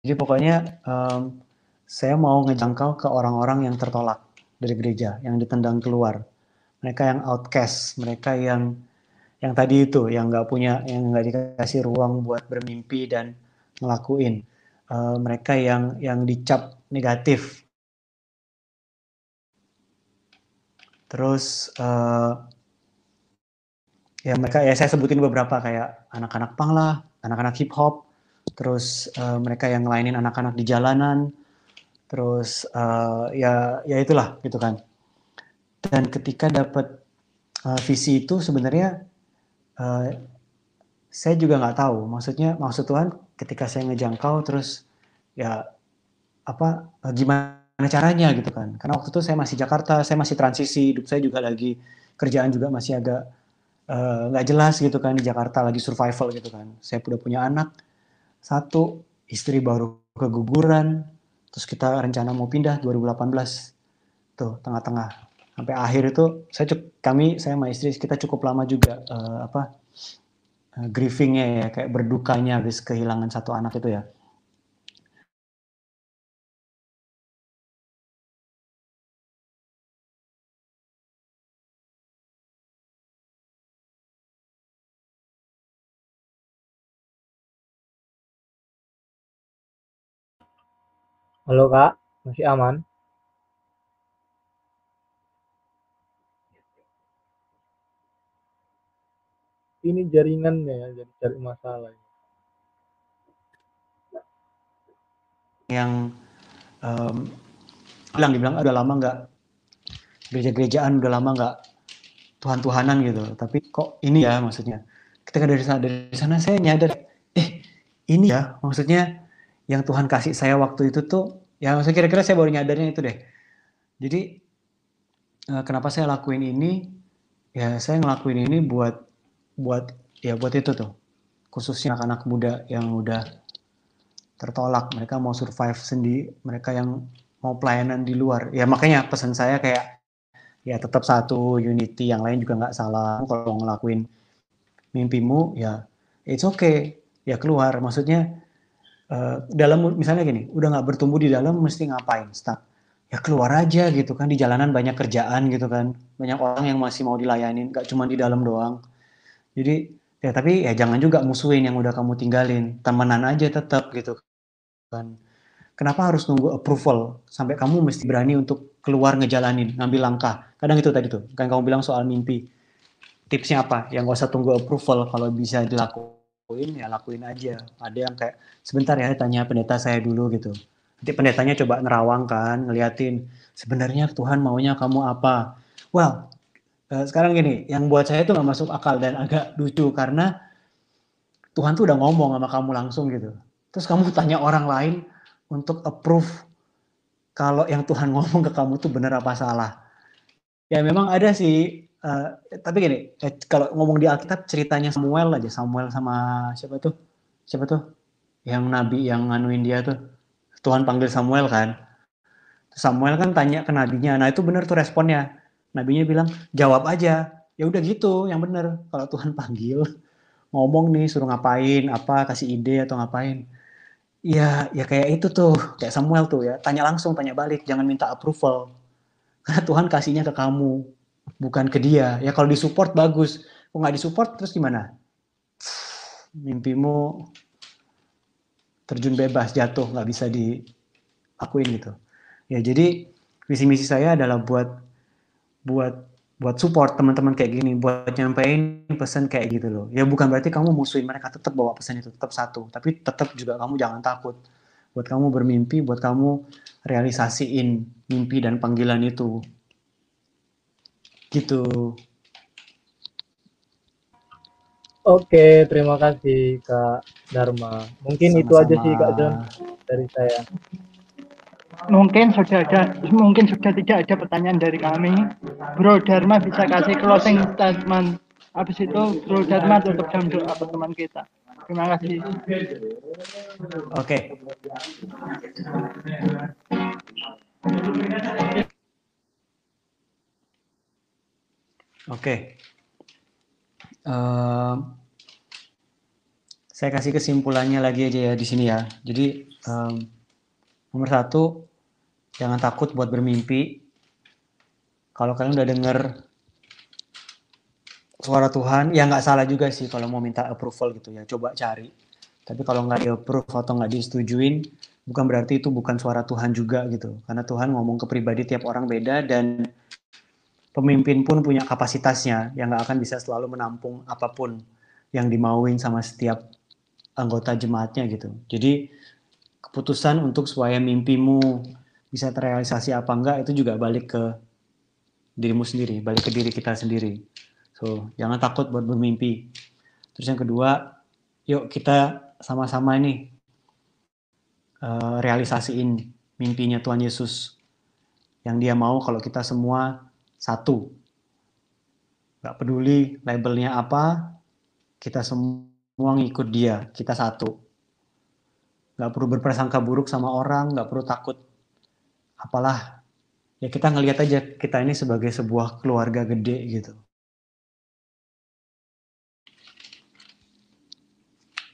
Jadi pokoknya um, saya mau ngejangkau ke orang-orang yang tertolak dari gereja, yang ditendang keluar, mereka yang outcast, mereka yang yang tadi itu, yang nggak punya, yang nggak dikasih ruang buat bermimpi dan ngelakuin, uh, mereka yang yang dicap negatif. Terus uh, ya mereka ya saya sebutin beberapa kayak anak-anak pang lah, anak-anak hip hop, terus uh, mereka yang ngelainin anak-anak di jalanan, terus uh, ya ya itulah gitu kan. Dan ketika dapat uh, visi itu sebenarnya uh, saya juga nggak tahu. Maksudnya maksud Tuhan ketika saya ngejangkau terus ya apa gimana caranya gitu kan? Karena waktu itu saya masih Jakarta, saya masih transisi, hidup saya juga lagi kerjaan juga masih agak nggak uh, jelas gitu kan di Jakarta lagi survival gitu kan. Saya udah punya anak satu, istri baru keguguran, terus kita rencana mau pindah 2018 tuh tengah-tengah sampai akhir itu saya cuk, kami saya sama istri kita cukup lama juga uh, apa grievingnya ya kayak berdukanya habis kehilangan satu anak itu ya Halo kak, masih aman? Ini jaringannya ya, jadi cari masalah. Yang um, bilang dibilang udah lama nggak gereja-gerejaan udah lama nggak Tuhan-Tuhanan gitu. Tapi kok ini ya maksudnya. Ketika dari sana, dari sana saya nyadar, eh ini ya maksudnya yang Tuhan kasih saya waktu itu tuh ya maksudnya kira-kira saya baru nyadarnya itu deh. Jadi uh, kenapa saya lakuin ini? Ya saya ngelakuin ini buat buat ya buat itu tuh. Khususnya anak-anak muda yang udah tertolak, mereka mau survive sendiri, mereka yang mau pelayanan di luar. Ya makanya pesan saya kayak ya tetap satu unity, yang lain juga nggak salah. Kalau ngelakuin mimpimu ya it's okay, ya keluar. Maksudnya uh, dalam misalnya gini, udah nggak bertumbuh di dalam mesti ngapain? Start. Ya keluar aja gitu kan di jalanan banyak kerjaan gitu kan, banyak orang yang masih mau dilayanin, gak cuma di dalam doang. Jadi ya tapi ya jangan juga musuhin yang udah kamu tinggalin, temenan aja tetap gitu kan. Kenapa harus nunggu approval sampai kamu mesti berani untuk keluar ngejalanin, ngambil langkah. Kadang itu tadi tuh, kan kamu bilang soal mimpi. Tipsnya apa? Yang gak usah tunggu approval kalau bisa dilakukan lakuin ya lakuin aja ada yang kayak sebentar ya tanya pendeta saya dulu gitu nanti pendetanya coba nerawang kan ngeliatin sebenarnya Tuhan maunya kamu apa well sekarang gini yang buat saya itu nggak masuk akal dan agak lucu karena Tuhan tuh udah ngomong sama kamu langsung gitu terus kamu (laughs) tanya orang lain untuk approve kalau yang Tuhan (laughs) ngomong ke kamu tuh benar apa salah ya memang ada sih Uh, tapi gini, eh, kalau ngomong di Alkitab ceritanya Samuel aja, Samuel sama siapa tuh? Siapa tuh? Yang nabi yang nganuin dia tuh. Tuhan panggil Samuel kan. Samuel kan tanya ke nabinya. Nah, itu benar tuh responnya. Nabinya bilang, "Jawab aja." Ya udah gitu, yang benar. Kalau Tuhan panggil ngomong nih suruh ngapain, apa kasih ide atau ngapain. Ya, ya kayak itu tuh, kayak Samuel tuh ya. Tanya langsung, tanya balik, jangan minta approval. Karena Tuhan kasihnya ke kamu bukan ke dia. Ya kalau disupport bagus, kok nggak disupport terus gimana? mimpimu terjun bebas, jatuh, nggak bisa diakuin gitu. Ya jadi visi misi saya adalah buat buat buat support teman-teman kayak gini, buat nyampein pesan kayak gitu loh. Ya bukan berarti kamu musuhin mereka, tetap bawa pesan itu tetap satu, tapi tetap juga kamu jangan takut. Buat kamu bermimpi, buat kamu realisasiin mimpi dan panggilan itu. Gitu. Oke, terima kasih Kak Dharma. Mungkin itu aja sih Kak John dari saya. Mungkin sudah ada, mungkin sudah tidak ada pertanyaan dari kami. Bro Dharma bisa kasih closing statement. Habis itu Bro Dharma tutup jam doa teman kita. Terima kasih. Oke. Oke. Ehm, saya kasih kesimpulannya lagi aja ya di sini ya. Jadi em, nomor satu, jangan takut buat bermimpi. Kalau kalian udah denger suara Tuhan, ya nggak salah juga sih kalau mau minta approval gitu ya. Coba cari. Tapi kalau nggak di approve atau nggak disetujuin, bukan berarti itu bukan suara Tuhan juga gitu. Karena Tuhan ngomong ke pribadi tiap orang beda dan pemimpin pun punya kapasitasnya yang nggak akan bisa selalu menampung apa pun yang dimauin sama setiap anggota jemaatnya gitu. Jadi keputusan untuk supaya mimpimu bisa terrealisasi apa enggak itu juga balik ke dirimu sendiri, balik ke diri kita sendiri. So, jangan takut buat bermimpi. Terus yang kedua, yuk kita sama-sama ini uh, realisasiin mimpinya Tuhan Yesus yang dia mau kalau kita semua satu. Gak peduli labelnya apa, kita semua ngikut dia, kita satu. Gak perlu berprasangka buruk sama orang, gak perlu takut. Apalah, ya kita ngelihat aja kita ini sebagai sebuah keluarga gede gitu.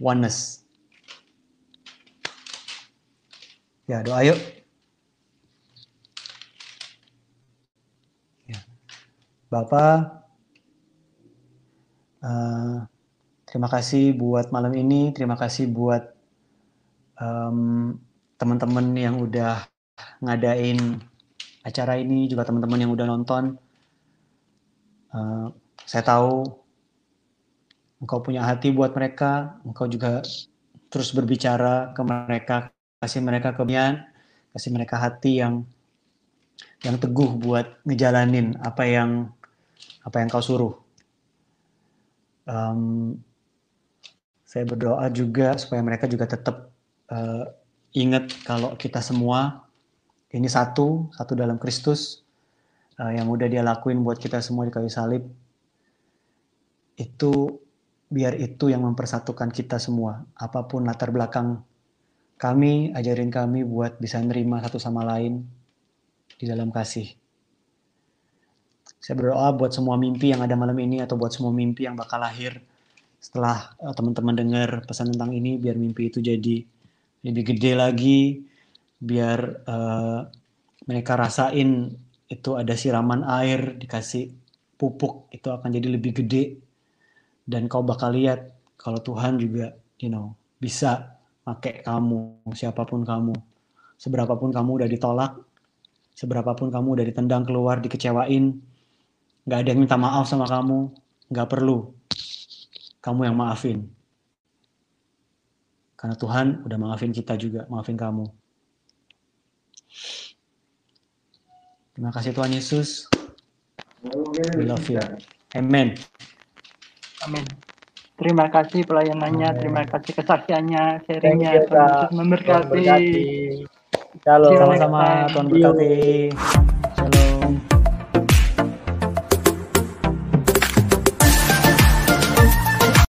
Oneness. Ya, doa yuk. Bapak, uh, terima kasih buat malam ini, terima kasih buat um, teman-teman yang udah ngadain acara ini, juga teman-teman yang udah nonton. Uh, saya tahu engkau punya hati buat mereka, engkau juga terus berbicara ke mereka, kasih mereka kebian, kasih mereka hati yang yang teguh buat ngejalanin apa yang apa yang kau suruh. Um, saya berdoa juga supaya mereka juga tetap uh, ingat kalau kita semua ini satu, satu dalam Kristus uh, yang udah dia lakuin buat kita semua di kayu salib. Itu biar itu yang mempersatukan kita semua. Apa pun latar belakang kami, ajarin kami buat bisa nerima satu sama lain di dalam kasih. Saya berdoa buat semua mimpi yang ada malam ini atau buat semua mimpi yang bakal lahir setelah uh, teman-teman dengar pesan tentang ini biar mimpi itu jadi lebih gede lagi, biar uh, mereka rasain itu ada siraman air, dikasih pupuk itu akan jadi lebih gede dan kau bakal lihat kalau Tuhan juga you know bisa pakai kamu siapa pun kamu seberapapun kamu udah ditolak seberapapun kamu udah ditendang keluar dikecewain nggak ada yang minta maaf sama kamu, nggak perlu. Kamu yang maafin. Karena Tuhan udah maafin kita juga, maafin kamu. Terima kasih Tuhan Yesus. We love you. Amen. Amin. Terima kasih pelayanannya, Amen. terima kasih kesaksiannya, sharingnya. Tuhan Yesus memberkati. Shalom. Sama-sama, Tuhan berkati.